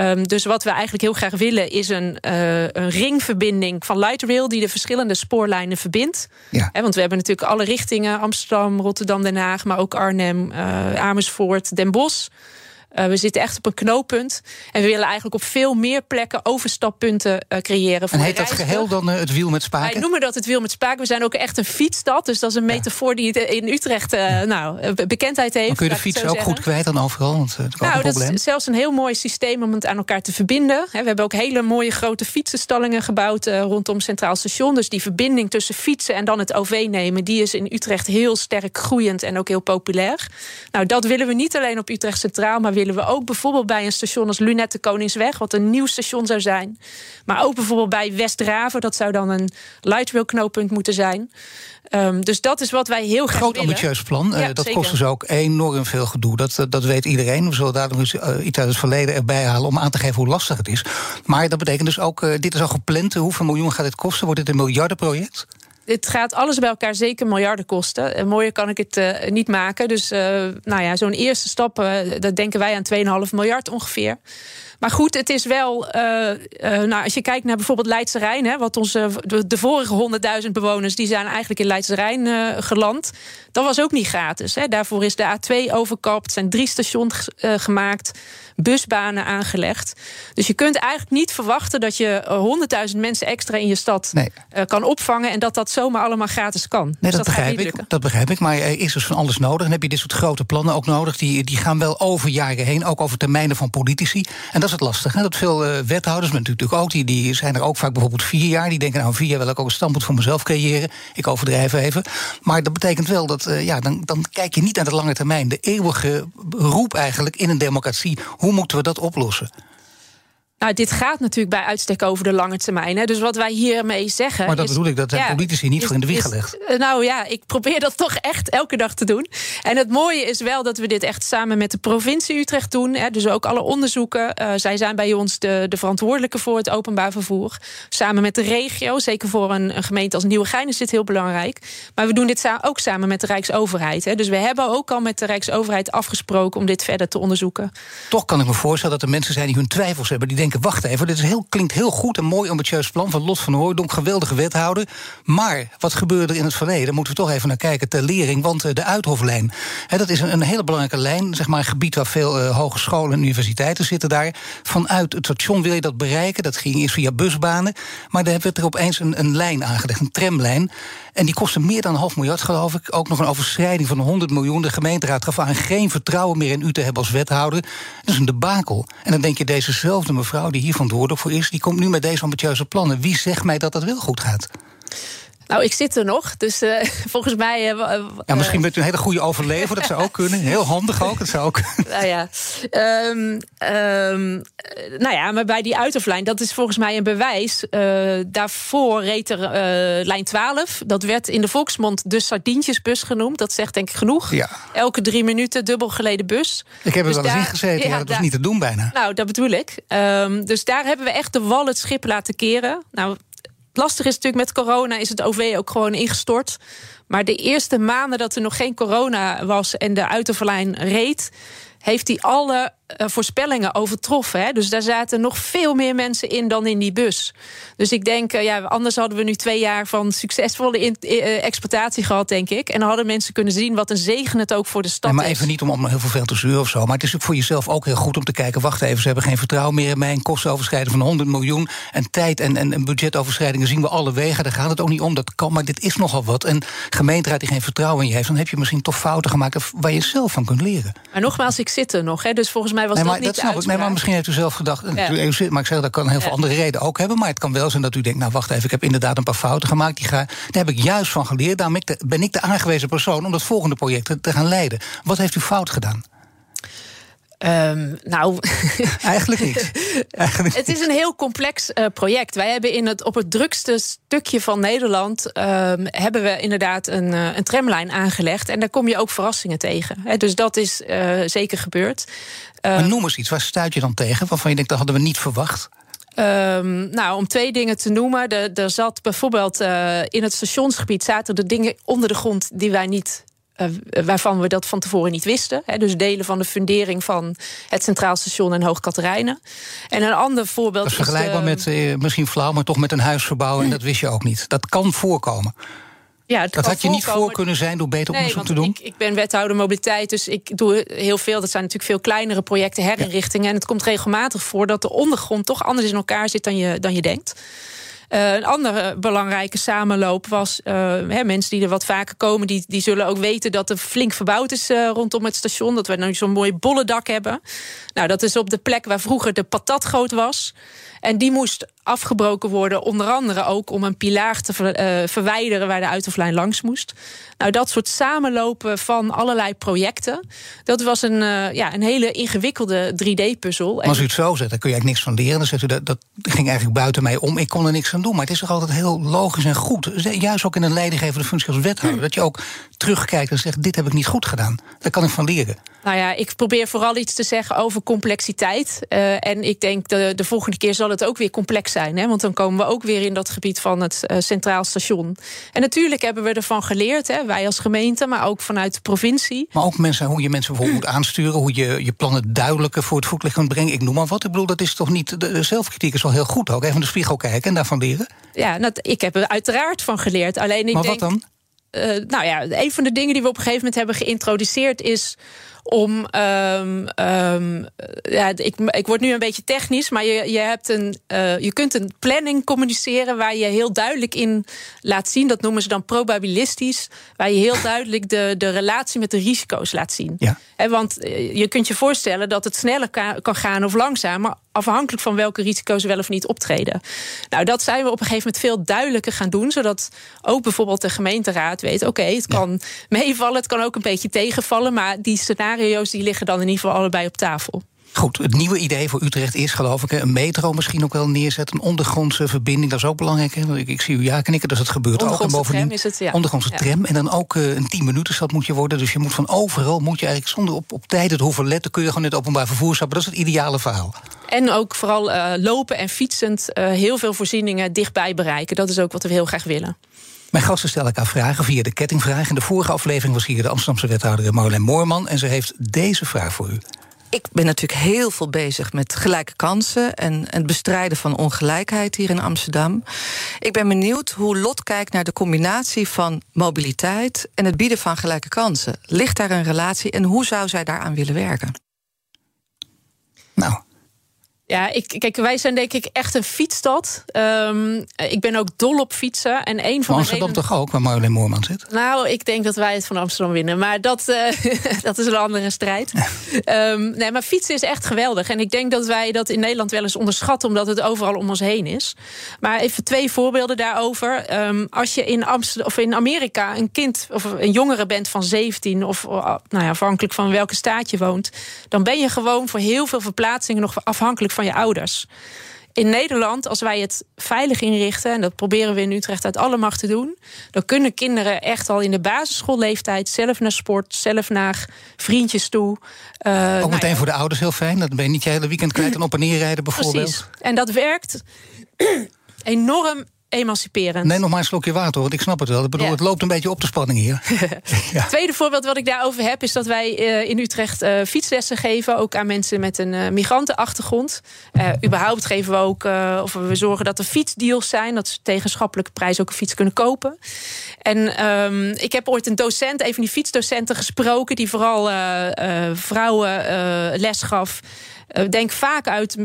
Um, dus wat we eigenlijk heel graag willen is een, uh, een ringverbinding van light rail die de verschillende spoorlijnen verbindt. Ja. He, want we hebben natuurlijk alle richtingen: Amsterdam, Rotterdam, Den Haag, maar ook Arnhem, uh, Amersfoort, Den Bosch. Uh, we zitten echt op een knooppunt. En we willen eigenlijk op veel meer plekken overstappunten uh, creëren. Voor en heet dat geheel dan uh, het wiel met spaken? Wij noemen dat het wiel met spaken. We zijn ook echt een fietsstad. Dus dat is een metafoor die in Utrecht nou, bekendheid heeft. Dan kun je de fiets ook goed kwijt dan overal? Want, nou, dat is zelfs een heel mooi systeem om het aan elkaar te verbinden. We hebben ook hele mooie grote fietsenstallingen gebouwd rondom Centraal Station. Dus die verbinding tussen fietsen en dan het OV nemen... die is in Utrecht heel sterk groeiend en ook heel populair. Nou, dat willen we niet alleen op Utrecht Centraal... maar willen we ook bijvoorbeeld bij een station als Lunette Koningsweg, wat een nieuw station zou zijn. Maar ook bijvoorbeeld bij Westraven, dat zou dan een lightrail knooppunt moeten zijn. Um, dus dat is wat wij heel graag Groot willen. ambitieus plan. Ja, uh, dat kost dus ook enorm veel gedoe. Dat, dat weet iedereen. We zullen daar nog eens uh, iets uit het verleden erbij halen om aan te geven hoe lastig het is. Maar dat betekent dus ook, uh, dit is al gepland. Hoeveel miljoen gaat dit kosten? Wordt dit een miljardenproject? Het gaat alles bij elkaar zeker miljarden kosten. En mooier kan ik het uh, niet maken. Dus uh, nou ja, zo'n eerste stap, uh, dat denken wij aan 2,5 miljard ongeveer. Maar goed, het is wel. Uh, uh, nou, als je kijkt naar bijvoorbeeld Leidse Rijn, hè, wat onze, de, de vorige 100.000 bewoners, die zijn eigenlijk in Leidse Rijn uh, geland. Dat was ook niet gratis. Hè. Daarvoor is de A2 overkapt, zijn drie stations gemaakt, busbanen aangelegd. Dus je kunt eigenlijk niet verwachten dat je 100.000 mensen extra in je stad nee. kan opvangen en dat dat zomaar allemaal gratis kan. Nee, dus dat, dat begrijp ik. Dat begrijp ik. Maar er is dus van alles nodig. Dan heb je dit soort grote plannen ook nodig. Die, die gaan wel over jaren heen, ook over termijnen van politici. En dat is het lastig. Hè? Dat veel uh, wethouders, maar natuurlijk ook, die, die zijn er ook vaak bijvoorbeeld vier jaar. Die denken, nou, vier jaar wil ik ook een standpunt voor mezelf creëren. Ik overdrijf even. Maar dat betekent wel dat, uh, ja, dan, dan kijk je niet naar de lange termijn. De eeuwige roep eigenlijk in een democratie. Hoe moeten we dat oplossen? Nou, dit gaat natuurlijk bij uitstek over de lange termijn. Hè. Dus wat wij hiermee zeggen. Maar dat is, bedoel ik, dat hebben ja, politici niet is, voor in de wieg is, gelegd. Nou ja, ik probeer dat toch echt elke dag te doen. En het mooie is wel dat we dit echt samen met de provincie Utrecht doen. Hè. Dus ook alle onderzoeken. Uh, zij zijn bij ons de, de verantwoordelijke voor het openbaar vervoer. Samen met de regio, zeker voor een, een gemeente als Nieuwegein is dit heel belangrijk. Maar we doen dit sa ook samen met de Rijksoverheid. Hè. Dus we hebben ook al met de Rijksoverheid afgesproken om dit verder te onderzoeken. Toch kan ik me voorstellen dat er mensen zijn die hun twijfels hebben. Die wacht even, dit is heel, klinkt heel goed. Een mooi ambitieus plan van Lot van Hooydonk, geweldige wethouder. Maar wat gebeurde er in het verleden? Moeten we toch even naar kijken ter lering. Want uh, de Uithoflijn, hè, dat is een, hele belangrijke lijn. Zeg maar een gebied waar veel uh, hogescholen en universiteiten zitten daar. Vanuit het station wil je dat bereiken. Dat ging eerst via busbanen. Maar daar werd er opeens een, een lijn aangelegd, een tramlijn. En die kostte meer dan een half miljard, geloof ik. Ook nog een overschrijding van 100 miljoen. De gemeenteraad gaf aan geen vertrouwen meer in u te hebben als wethouder. Dat is een debakel. En dan denk je, dezezelfde mevrouw die hier verantwoordelijk voor is... die komt nu met deze ambitieuze plannen. Wie zegt mij dat dat wel goed gaat? Nou, ik zit er nog, dus uh, volgens mij. Uh, ja, misschien bent u een hele goede overlever, dat zou ook kunnen. Heel handig ook, dat zou ook. nou ja, um, um, nou ja, maar bij die uiterflijn, dat is volgens mij een bewijs. Uh, daarvoor reed er lijn 12. Dat werd in de volksmond de sardientjesbus genoemd. Dat zegt denk ik genoeg. Ja. Elke drie minuten dubbel geleden bus. Ik heb er dus wel eens in gezeten, ja, ja, dat was niet te doen bijna. Nou, dat bedoel ik. Um, dus daar hebben we echt de wal het schip laten keren. Nou, lastig is natuurlijk met corona, is het OV ook gewoon ingestort. Maar de eerste maanden dat er nog geen corona was en de uiterverlijn reed, heeft hij alle uh, voorspellingen overtroffen. Hè? Dus daar zaten nog veel meer mensen in dan in die bus. Dus ik denk, uh, ja, anders hadden we nu twee jaar van succesvolle in, uh, exploitatie gehad, denk ik. En dan hadden mensen kunnen zien wat een zegen het ook voor de stad nee, maar is. even niet om, om heel veel veel te zeuren of zo. Maar het is ook voor jezelf ook heel goed om te kijken. Wacht even, ze hebben geen vertrouwen meer in mij. Een kostenoverschrijding van 100 miljoen. En tijd en, en, en budgetoverschrijdingen zien we alle wegen. Daar gaat het ook niet om. Dat kan, maar dit is nogal wat. En gemeenteraad die geen vertrouwen in je heeft, dan heb je misschien toch fouten gemaakt waar je zelf van kunt leren. Maar nogmaals, ik zit er nog. Hè? Dus volgens mij was nee, maar dat niet dat snap ik. Nee, maar misschien heeft u zelf gedacht. Ja. Maar ik zeg dat kan heel veel ja. andere redenen ook hebben. Maar het kan wel zijn dat u denkt: nou wacht even, ik heb inderdaad een paar fouten gemaakt. Die ga, daar heb ik juist van geleerd. Daarom ben ik de aangewezen persoon om dat volgende project te gaan leiden. Wat heeft u fout gedaan? Um, nou, eigenlijk niet. Eigenlijk het is een heel complex uh, project. Wij hebben in het, op het drukste stukje van Nederland um, hebben we inderdaad een, uh, een tramlijn aangelegd. En daar kom je ook verrassingen tegen. He, dus dat is uh, zeker gebeurd. maar noem eens iets, waar stuit je dan tegen? Waarvan je denkt, dat hadden we niet verwacht? Um, nou, om twee dingen te noemen. Er, zat bijvoorbeeld uh, in het stationsgebied zaten er dingen onder de grond die wij niet. Uh, waarvan we dat van tevoren niet wisten. Hè, dus delen van de fundering van het Centraal Station en Hoog Katerijnen. En een ander voorbeeld. Dat is vergelijkbaar de, met, uh, misschien flauw, maar toch met een huis verbouwen. En dat wist je ook niet. Dat kan voorkomen. Ja, dat had je niet voor kunnen zijn door beter nee, onderzoek te doen? Ik, ik ben wethouder mobiliteit, dus ik doe heel veel. Dat zijn natuurlijk veel kleinere projecten, herinrichtingen. Ja. En het komt regelmatig voor dat de ondergrond toch anders in elkaar zit dan je, dan je denkt. Uh, een andere belangrijke samenloop was uh, hè, mensen die er wat vaker komen, die, die zullen ook weten dat er flink verbouwd is uh, rondom het station. Dat we nu zo'n mooi bollendak hebben. Nou, dat is op de plek waar vroeger de patatgoot was. En die moest afgebroken worden, onder andere ook om een pilaar te ver, uh, verwijderen waar de uitoflijn langs moest. Nou, dat soort samenlopen van allerlei projecten, dat was een, uh, ja, een hele ingewikkelde 3D-puzzel. Als u het zo zet, dan kun je eigenlijk niks van leren. Dan zegt u dat, dat ging eigenlijk buiten mij om. Ik kon er niks aan doen. Maar het is toch altijd heel logisch en goed. Juist ook in een leidinggevende functie als wethouder. Dat je ook terugkijkt en zegt: dit heb ik niet goed gedaan. Daar kan ik van leren. Nou ja, ik probeer vooral iets te zeggen over complexiteit. Uh, en ik denk de, de volgende keer zal het ook weer complex zijn. Hè? Want dan komen we ook weer in dat gebied van het uh, Centraal Station. En natuurlijk hebben we ervan geleerd, hè? wij als gemeente, maar ook vanuit de provincie. Maar ook mensen, hoe je mensen bijvoorbeeld moet aansturen, hoe je je plannen duidelijker voor het voetlicht kunt brengen. Ik noem maar wat. Ik bedoel, dat is toch niet. De zelfkritiek is wel heel goed ook. Even de spiegel kijken en daarvan leren. Ja, nou, ik heb er uiteraard van geleerd. Alleen ik maar denk, wat dan? Uh, nou ja, een van de dingen die we op een gegeven moment hebben geïntroduceerd is om. Um, um, ja, ik, ik word nu een beetje technisch, maar je, je, hebt een, uh, je kunt een planning communiceren waar je heel duidelijk in laat zien. Dat noemen ze dan probabilistisch. Waar je heel duidelijk de, de relatie met de risico's laat zien. Ja. Want je kunt je voorstellen dat het sneller kan gaan of langzamer. Afhankelijk van welke risico's wel of niet optreden. Nou, dat zijn we op een gegeven moment veel duidelijker gaan doen. Zodat ook bijvoorbeeld de gemeenteraad weet: oké, okay, het kan ja. meevallen, het kan ook een beetje tegenvallen. Maar die scenario's die liggen dan in ieder geval allebei op tafel. Goed, het nieuwe idee voor Utrecht is geloof ik een metro misschien ook wel neerzetten. Een ondergrondse verbinding, dat is ook belangrijk. Hè? Ik, ik zie u ja knikken, dus het gebeurt ook. En bovendien, tram is het, ja. Ondergrondse ja. tram. En dan ook uh, een 10 minuten stad moet je worden. Dus je moet van overal, moet je eigenlijk zonder op, op tijden te hoeven letten... kun je gewoon net openbaar vervoer stappen. Dat is het ideale verhaal. En ook vooral uh, lopen en fietsend uh, heel veel voorzieningen dichtbij bereiken. Dat is ook wat we heel graag willen. Mijn gasten stellen elkaar vragen via de kettingvraag. In de vorige aflevering was hier de Amsterdamse wethouder Marjolein Moorman. En ze heeft deze vraag voor u ik ben natuurlijk heel veel bezig met gelijke kansen en het bestrijden van ongelijkheid hier in Amsterdam. Ik ben benieuwd hoe Lot kijkt naar de combinatie van mobiliteit en het bieden van gelijke kansen. Ligt daar een relatie en hoe zou zij daaraan willen werken? Nou, ja, ik, kijk, wij zijn denk ik echt een fietsstad. Um, ik ben ook dol op fietsen. En een van Amsterdam de redenen... toch ook, waar Marjolein Moorman zit? Nou, ik denk dat wij het van Amsterdam winnen. Maar dat, uh, dat is een andere strijd. um, nee, maar fietsen is echt geweldig. En ik denk dat wij dat in Nederland wel eens onderschatten... omdat het overal om ons heen is. Maar even twee voorbeelden daarover. Um, als je in, Amsterdam, of in Amerika een kind of een jongere bent van 17... of nou ja, afhankelijk van welke staat je woont... dan ben je gewoon voor heel veel verplaatsingen nog afhankelijk van je ouders. In Nederland, als wij het veilig inrichten, en dat proberen we in Utrecht uit alle macht te doen, dan kunnen kinderen echt al in de basisschoolleeftijd zelf naar sport, zelf naar vriendjes toe. Uh, Ook meteen ja. voor de ouders heel fijn. Dan ben je niet je hele weekend kwijt en op en neer rijden bijvoorbeeld. Precies. En dat werkt enorm emanciperend. Nee, nog maar een slokje water, want ik snap het wel. Ik bedoel, ja. het loopt een beetje op de spanning hier. ja. Tweede voorbeeld wat ik daarover heb... is dat wij uh, in Utrecht uh, fietslessen geven... ook aan mensen met een uh, migrantenachtergrond. überhaupt geven we ook... of we zorgen dat er fietsdeals zijn... dat ze tegen schappelijke prijs ook een fiets kunnen kopen. En um, ik heb ooit een docent, een van die fietsdocenten gesproken... die vooral vrouwen les gaf... denk vaak uit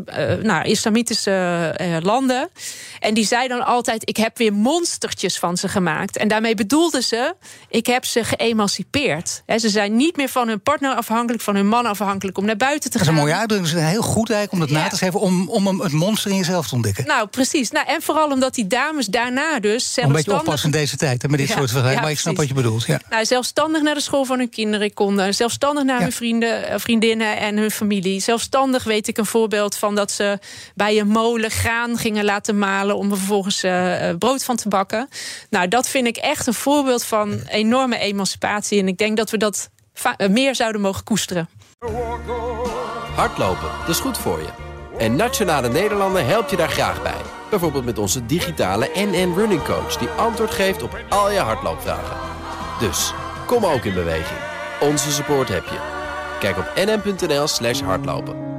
nou, islamitische landen. En die zei dan altijd: Ik heb weer monstertjes van ze gemaakt. En daarmee bedoelden ze: Ik heb ze geëmancipeerd. ze zijn niet meer van hun partner afhankelijk, van hun man afhankelijk om naar buiten te gaan. Dat is een mooie uitdrukking. Het is heel goed eigenlijk om dat na te schrijven, om, om het monster in jezelf te ontdekken. Nou, precies. Nou, en vooral omdat die dames daarna dus zelfstandig... Een beetje oppassen in deze tijd, hè, met dit soort verhalen. maar ik snap wat je bedoelt. Ja. Nou, zelfstandig naar de school van hun kinderen konden. Zelfstandig naar hun vrienden, eh, vriendinnen en hun familie. Zelfstandig weet ik een voorbeeld van dat ze bij een molen graan gingen laten malen... om er vervolgens uh, brood van te bakken. Nou, dat vind ik echt een voorbeeld van enorme emancipatie. En ik denk dat we dat meer zouden mogen koesteren. Hardlopen, dat is goed voor je. En Nationale Nederlanden helpt je daar graag bij. Bijvoorbeeld met onze digitale NN Running Coach... die antwoord geeft op al je hardloopvragen. Dus, kom ook in beweging. Onze support heb je. Kijk op nn.nl slash hardlopen.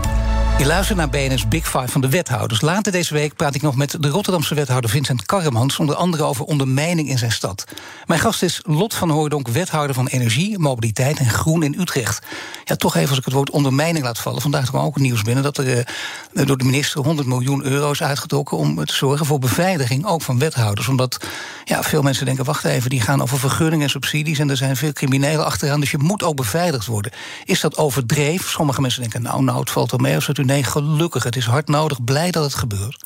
Je naar BNS Big Five van de wethouders. Later deze week praat ik nog met de Rotterdamse wethouder Vincent Karremans... onder andere over ondermijning in zijn stad. Mijn gast is Lot van Hooydonk, wethouder van Energie, Mobiliteit en Groen in Utrecht. Ja, toch even als ik het woord ondermijning laat vallen. Vandaag kwam ook het nieuws binnen dat er uh, door de minister 100 miljoen euro is uitgetrokken... om te zorgen voor beveiliging, ook van wethouders. Omdat ja, veel mensen denken, wacht even, die gaan over vergunningen en subsidies... en er zijn veel criminelen achteraan, dus je moet ook beveiligd worden. Is dat overdreven? Sommige mensen denken, nou, nou, het valt wel mee... of u nee, gelukkig. Het is hard nodig. Blij dat het gebeurt.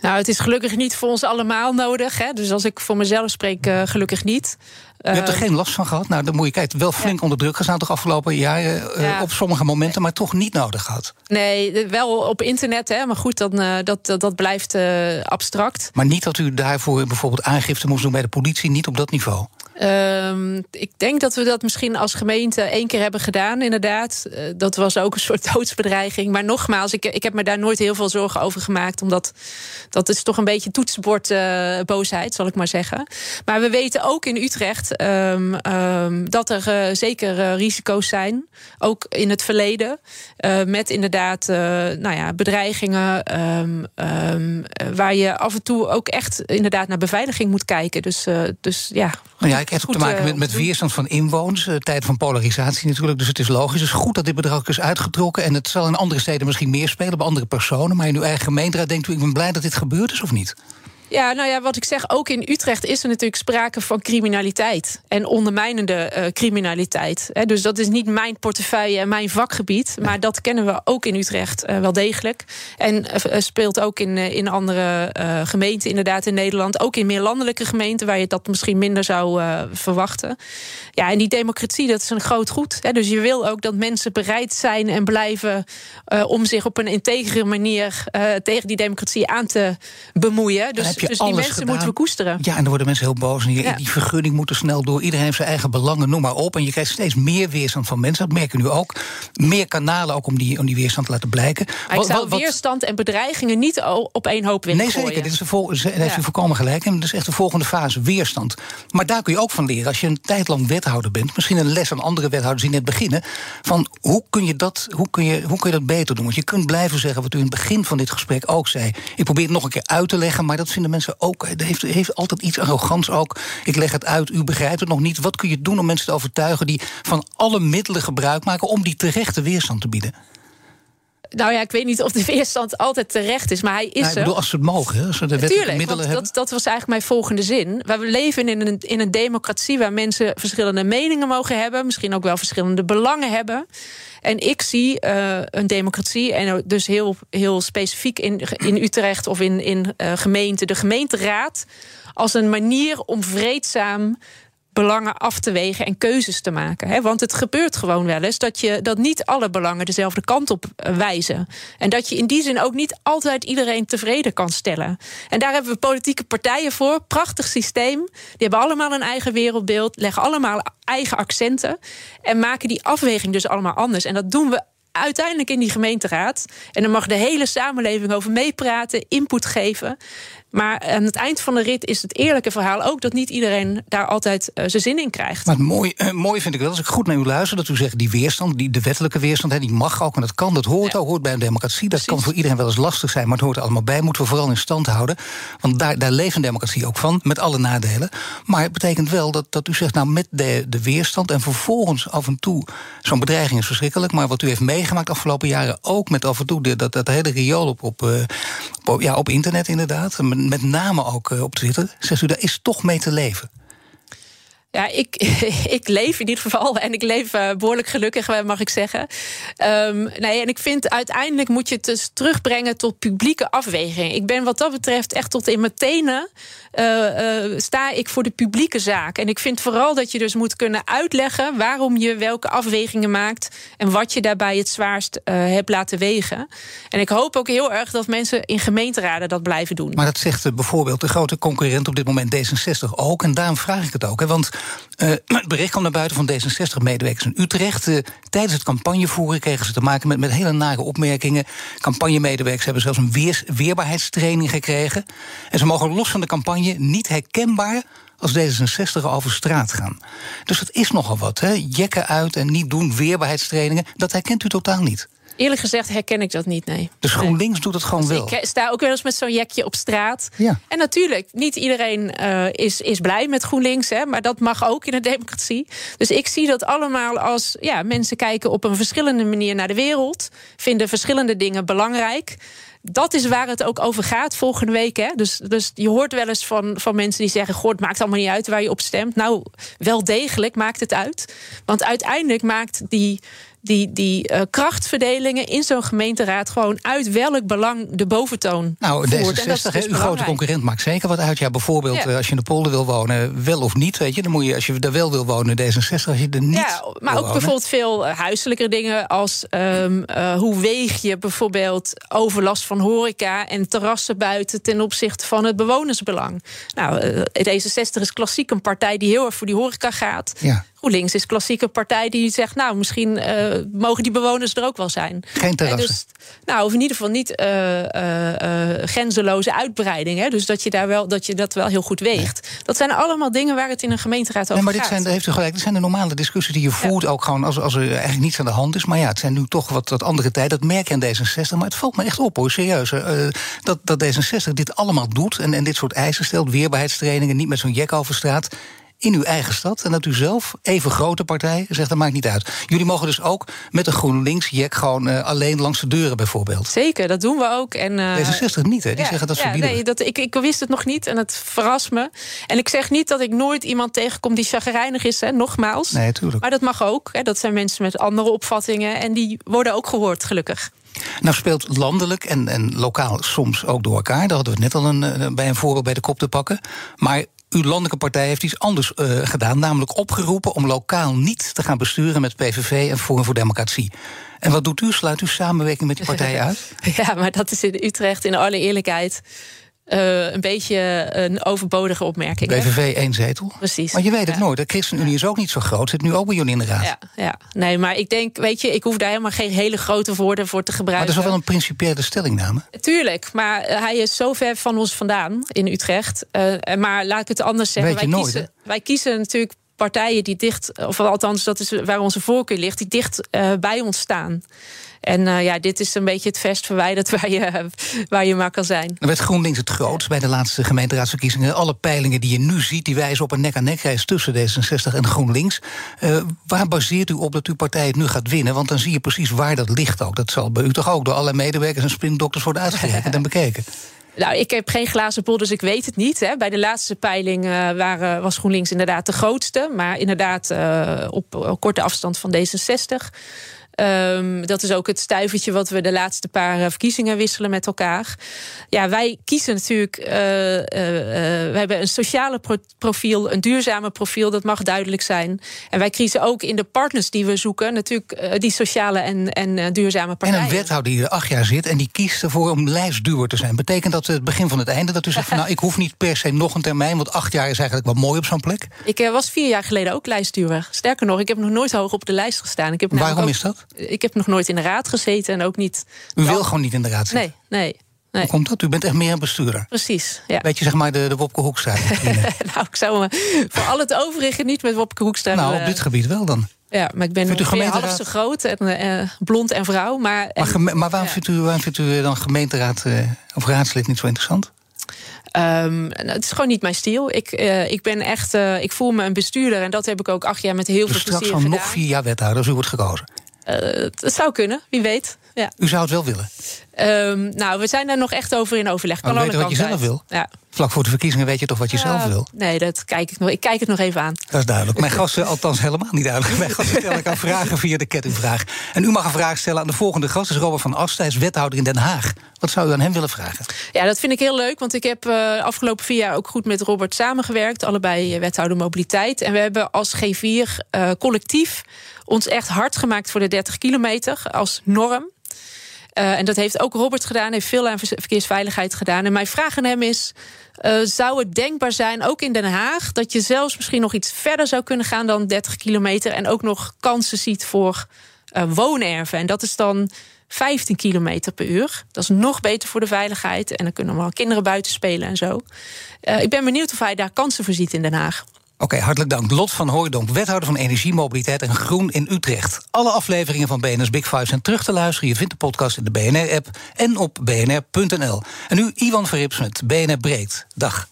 Nou, het is gelukkig niet voor ons allemaal nodig. Hè? Dus als ik voor mezelf spreek, uh, gelukkig niet. Je hebt er eh, geen last van gehad? Nou, dan moet je kijken, wel flink onder druk gestaan toch afgelopen jaren uh, op sommige momenten, maar toch niet nodig gehad. Nee, wel op internet, hè, maar goed, dan, uh, dat, dat, dat blijft abstract. Maar niet dat u daarvoor bijvoorbeeld aangifte moest doen bij de politie, niet op dat niveau? Um, ik denk dat we dat misschien als gemeente één keer hebben gedaan, inderdaad. Uh, dat was ook een soort doodsbedreiging. Maar nogmaals, ik, ik heb me daar nooit heel veel zorgen over gemaakt. Omdat dat is toch een beetje toetsenbordboosheid, uh, zal ik maar zeggen. Maar we weten ook in Utrecht um, um, dat er uh, zeker risico's zijn. Ook in het verleden. met inderdaad nou ja, bedreigingen. waar je af en toe ook echt inderdaad naar beveiliging moet kijken. Dus, dus ja. Ja, ik heb te maken met, met weerstand van inwoners. Uh, tijd van polarisatie natuurlijk. Dus het is logisch. Het is goed dat dit bedrag is uitgetrokken. En het zal in andere steden misschien meer spelen, bij andere personen. Maar in uw eigen gemeenteraad denkt u, ik ben blij dat dit gebeurd is of niet? Ja, nou ja, wat ik zeg, ook in Utrecht is er natuurlijk sprake van criminaliteit. En ondermijnende uh, criminaliteit. He, dus dat is niet mijn portefeuille en mijn vakgebied. Maar dat kennen we ook in Utrecht uh, wel degelijk. En uh, speelt ook in, in andere gemeenten, inderdaad in Nederland. Ook in meer landelijke gemeenten, waar je dat misschien minder zou verwachten. Ja, en die democratie, dat is een groot goed. He, dus je wil ook dat mensen bereid zijn en blijven om zich op een integere manier tegen die democratie aan te bemoeien. Dus dus die mensen moeten we koesteren. Ja, en dan worden mensen heel boos. En die, die vergunning moet er snel door. Iedereen heeft zijn eigen belangen, noem maar op. En je krijgt steeds meer weerstand van mensen. Dat merken we nu ook. Meer kanalen ook om die, om die weerstand te laten blijken. Maar ik zou wat, weerstand en bedreigingen niet op één hoop willen Nee, zeker. Dit is de vol, daar heeft u voorkomen gelijk. En dat is echt de volgende fase, weerstand. Maar daar kun je ook van leren. Als je een tijd lang wethouder bent... misschien een les aan andere wethouders die net beginnen... van hoe kun je dat, hoe kun je, hoe kun je dat beter doen? Want je kunt blijven zeggen wat u in het begin van dit gesprek ook zei. Ik probeer het nog een keer uit te leggen... maar dat vinden mensen ook. Het heeft, heeft altijd iets arrogants ook. Ik leg het uit, u begrijpt het nog niet. Wat kun je doen om mensen te overtuigen die van alle middelen gebruik maken om die terechte weerstand te bieden? Nou ja, ik weet niet of de weerstand altijd terecht is, maar hij is nou, ik bedoel, als ze het mogen, hè? als ze de Tuurlijk, middelen hebben. Dat, dat was eigenlijk mijn volgende zin. We leven in een, in een democratie waar mensen verschillende meningen mogen hebben, misschien ook wel verschillende belangen hebben. En ik zie uh, een democratie, en dus heel, heel specifiek in, in Utrecht of in, in uh, gemeente, de gemeenteraad, als een manier om vreedzaam belangen af te wegen en keuzes te maken. Want het gebeurt gewoon wel eens dat, je, dat niet alle belangen dezelfde kant op eh, wijzen. En dat je in die zin ook niet altijd iedereen tevreden kan stellen. En daar hebben we politieke partijen voor. Prachtig systeem. Die hebben allemaal een eigen wereldbeeld, leggen allemaal eigen accenten. En maken die afweging dus allemaal anders. En dat doen we uiteindelijk in die gemeenteraad. En dan mag de hele samenleving over meepraten, input geven. Maar aan het eind van de rit is het eerlijke verhaal ook dat niet iedereen daar altijd uh, zijn zin in krijgt. Maar het mooi, uh, mooi vind ik wel, als ik goed naar u luister, dat u zegt die weerstand, die, de wettelijke weerstand, hè, die mag ook en dat kan, dat hoort ja. ook, hoort bij een democratie. Dat kan voor iedereen wel eens lastig zijn, maar het hoort er allemaal bij. Moeten we vooral in stand houden. Want daar, daar leeft een democratie ook van, met alle nadelen. Maar het betekent wel dat, dat u zegt, nou met de, de weerstand en vervolgens af en toe, zo'n bedreiging is verschrikkelijk, maar wat u heeft meegemaakt de afgelopen jaren, ook met af en toe de, dat, dat hele riool op, op, uh, op, ja, op internet inderdaad, met name ook uh, op Twitter, zegt u, daar is toch mee te leven. Ja, ik, ik leef in ieder geval. En ik leef uh, behoorlijk gelukkig, mag ik zeggen. Um, nee, en ik vind uiteindelijk moet je het dus terugbrengen tot publieke afweging. Ik ben wat dat betreft echt tot in mijn tenen. Uh, sta ik voor de publieke zaak. En ik vind vooral dat je dus moet kunnen uitleggen waarom je welke afwegingen maakt. En wat je daarbij het zwaarst hebt laten wegen. En ik hoop ook heel erg dat mensen in gemeenteraden dat blijven doen. Maar dat zegt bijvoorbeeld de grote concurrent op dit moment D66 ook. En daarom vraag ik het ook. Hè, want uh, het bericht kwam naar buiten van D66-medewerkers in Utrecht. Uh, tijdens het campagnevoeren kregen ze te maken met, met hele nare opmerkingen. Campagnemedewerkers hebben zelfs een weerbaarheidstraining gekregen. En ze mogen los van de campagne niet herkenbaar als D66 over straat gaan. Dus dat is nogal wat, hè? Jekken uit en niet doen, weerbaarheidstrainingen. Dat herkent u totaal niet. Eerlijk gezegd herken ik dat niet, nee. Dus GroenLinks nee. doet het gewoon dus wel? Ik sta ook wel eens met zo'n jekje op straat. Ja. En natuurlijk, niet iedereen uh, is, is blij met GroenLinks... Hè, maar dat mag ook in een democratie. Dus ik zie dat allemaal als... ja, mensen kijken op een verschillende manier naar de wereld... vinden verschillende dingen belangrijk dat is waar het ook over gaat volgende week. Hè? Dus, dus je hoort wel eens van, van mensen die zeggen: Goh, het maakt allemaal niet uit waar je op stemt. Nou, wel degelijk maakt het uit. Want uiteindelijk maakt die, die, die uh, krachtverdelingen in zo'n gemeenteraad gewoon uit welk belang de boventoon nou, voert. D66, dus uw grote concurrent, maakt zeker wat uit. Ja, bijvoorbeeld ja. Uh, als je in de polder wil wonen, wel of niet, weet je, dan moet je als je daar wel wil wonen, D66, als je er niet. Ja, maar ook wonen. bijvoorbeeld veel huiselijke dingen als um, uh, hoe weeg je bijvoorbeeld overlast van horeca en terrassen buiten ten opzichte van het bewonersbelang. Nou, D66 is klassiek een partij die heel erg voor die horeca gaat. Ja. GroenLinks is klassieke partij die zegt, nou, misschien uh, mogen die bewoners er ook wel zijn. Geen terrassen. Dus, nou, of in ieder geval niet uh, uh, grenzeloze uitbreiding. Hè? Dus dat je, daar wel, dat je dat wel heel goed weegt. Nee. Dat zijn allemaal dingen waar het in een gemeenteraad over nee, maar dit gaat. Zijn, heeft u gelijk, dit zijn de normale discussies die je voert, ja. ook gewoon als, als er eigenlijk niets aan de hand is. Maar ja, het zijn nu toch wat, wat andere tijden. Dat merk je aan D66. Maar het valt me echt op hoor, serieus. dat, dat D66 dit allemaal doet en, en dit soort eisen stelt, weerbaarheidstrainingen, niet met zo'n jek over straat in uw eigen stad. En dat u zelf, even grote partij, zegt dat maakt niet uit. Jullie mogen dus ook met een GroenLinks-jek gewoon uh, alleen langs de deuren bijvoorbeeld. Zeker, dat doen we ook. En, uh, D66 niet, hè? Die ja, zeggen dat ja, verbieden. Nee, dat, ik, ik wist het nog niet en het verrast me. En ik zeg niet dat ik nooit iemand tegenkom die chagrijnig is, hè, nogmaals. Nee, tuurlijk. Maar dat mag ook. Hè, dat zijn mensen met andere opvattingen en die worden ook gehoord, gelukkig. Nou speelt landelijk en, en lokaal soms ook door elkaar. Daar hadden we het net al een, bij een voorbeeld bij de kop te pakken. Maar uw landelijke partij heeft iets anders uh, gedaan, namelijk opgeroepen om lokaal niet te gaan besturen met PVV en Forum voor Democratie. En wat doet u? Sluit u samenwerking met die partijen uit? Ja, maar dat is in Utrecht in alle eerlijkheid. Uh, een beetje een overbodige opmerking. BVV één zetel. Precies. Maar je weet het ja. nooit. De ChristenUnie is ook niet zo groot. Zit nu ook bij jullie in de raad. Ja, ja, nee, maar ik denk, weet je, ik hoef daar helemaal geen hele grote woorden voor te gebruiken. Maar dat is wel een principiële stellingname. Tuurlijk, maar hij is zo ver van ons vandaan in Utrecht. Uh, maar laat ik het anders zeggen. Weet je wij, nooit, kiezen, wij kiezen natuurlijk partijen die dicht, of althans, dat is waar onze voorkeur ligt, die dicht uh, bij ons staan. En uh, ja, dit is een beetje het verst verwijderd waar je, waar je maar kan zijn. Dan werd GroenLinks het grootst bij de laatste gemeenteraadsverkiezingen. Alle peilingen die je nu ziet, die wijzen op een nek-aan-nek race tussen D66 en GroenLinks. Uh, waar baseert u op dat uw partij het nu gaat winnen? Want dan zie je precies waar dat ligt ook. Dat zal bij u toch ook door allerlei medewerkers en sprintdokters worden uitgerekend en bekeken. Nou, ik heb geen glazen bol, dus ik weet het niet. Hè. Bij de laatste peiling uh, waren, was GroenLinks inderdaad de grootste. Maar inderdaad uh, op, op korte afstand van D66. Um, dat is ook het stuivertje wat we de laatste paar verkiezingen wisselen met elkaar. Ja, wij kiezen natuurlijk. Uh, we hebben een sociale pro profiel, een duurzame profiel, dat mag duidelijk zijn. En wij kiezen ook in de partners die we zoeken, natuurlijk die sociale en, en duurzame partijen. En een wethouder die er acht jaar zit en die kiest ervoor om lijstduur te zijn. Betekent dat het begin van het einde? Dat u zegt van nou, ik hoef niet per se nog een termijn, want acht jaar is eigenlijk wel mooi op zo'n plek? Ik was vier jaar geleden ook lijstduur. Sterker nog, ik heb nog nooit hoog op de lijst gestaan. Ik heb Waarom ook, is dat? Ik heb nog nooit in de raad gezeten en ook niet. U wil gewoon niet in de raad zitten? Nee, nee. Nee. Hoe komt dat? U bent echt meer een bestuurder. Precies, ja. Weet je, zeg maar, de, de Wopke Hoekstra. nou, ik zou me voor al het overige niet met Wopke Hoekstra... nou, op dit gebied wel dan. Ja, maar ik ben Vindt u half zo groot en eh, blond en vrouw. Maar, Maar, geme- maar waarom, ja. vindt u, waarom vindt u dan gemeenteraad eh, of raadslid niet zo interessant? Ehm, nou, het is gewoon niet mijn stijl. Ik, eh, ik ben echt, eh, ik voel me een bestuurder en dat heb ik ook acht jaar met heel Dus veel straks plezier van gedaan. nog vier jaar wethouder als u wordt gekozen. Eh, het het zou kunnen, wie weet. Ja. U zou het wel willen. Ehm, nou, we zijn daar nog echt over in overleg. Kan alle weet wat je zelf uit. Ja. Vlak voor de verkiezingen weet je toch wat je zelf wil? Nee, dat kijk ik nog. Ik kijk het nog even aan. Dat is duidelijk. Mijn gasten, althans helemaal niet duidelijk. Mijn gasten stellen elkaar vragen via de kettingvraag. En u mag een vraag stellen aan de volgende gast. Dat is Robert van Asten, hij is wethouder in Den Haag. Wat zou u aan hem willen vragen? Ja, dat vind ik heel leuk, want ik heb eh afgelopen vier jaar ook goed met Robert samengewerkt. Allebei eh, wethouder mobiliteit. En we hebben als G4 eh, collectief ons echt hard gemaakt voor de 30 kilometer als norm. Eh, en dat heeft ook Robert gedaan, heeft veel aan verkeersveiligheid gedaan. En mijn vraag aan hem is: eh, zou het denkbaar zijn, ook in Den Haag, dat je zelfs misschien nog iets verder zou kunnen gaan dan 30 kilometer en ook nog kansen ziet voor eh, woonerven? En dat is dan 15 kilometer per uur. Dat is nog beter voor de veiligheid. En dan kunnen wel kinderen buiten spelen en zo. Ik ben benieuwd of hij daar kansen voor ziet in Den Haag. Oké, hartelijk dank. Lot van Hooijdonk, wethouder van Energie, Mobiliteit en Groen in Utrecht. Alle afleveringen van BNR's Big Five zijn terug te luisteren. Je vindt de podcast in de BNR-app en op bnr.nl. En nu Iwan Verrips met BNR Breed. Dag.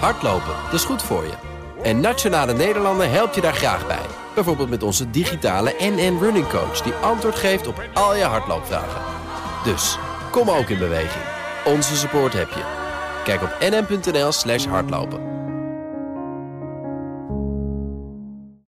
Hardlopen, dat is goed voor je. En Nationale Nederlanden helpt je daar graag bij. Bijvoorbeeld met onze digitale NN Running Coach... die antwoord geeft op al je hardloopvragen. Dus, kom ook in beweging. Onze support heb je. Kijk op nn.nl slash hardlopen.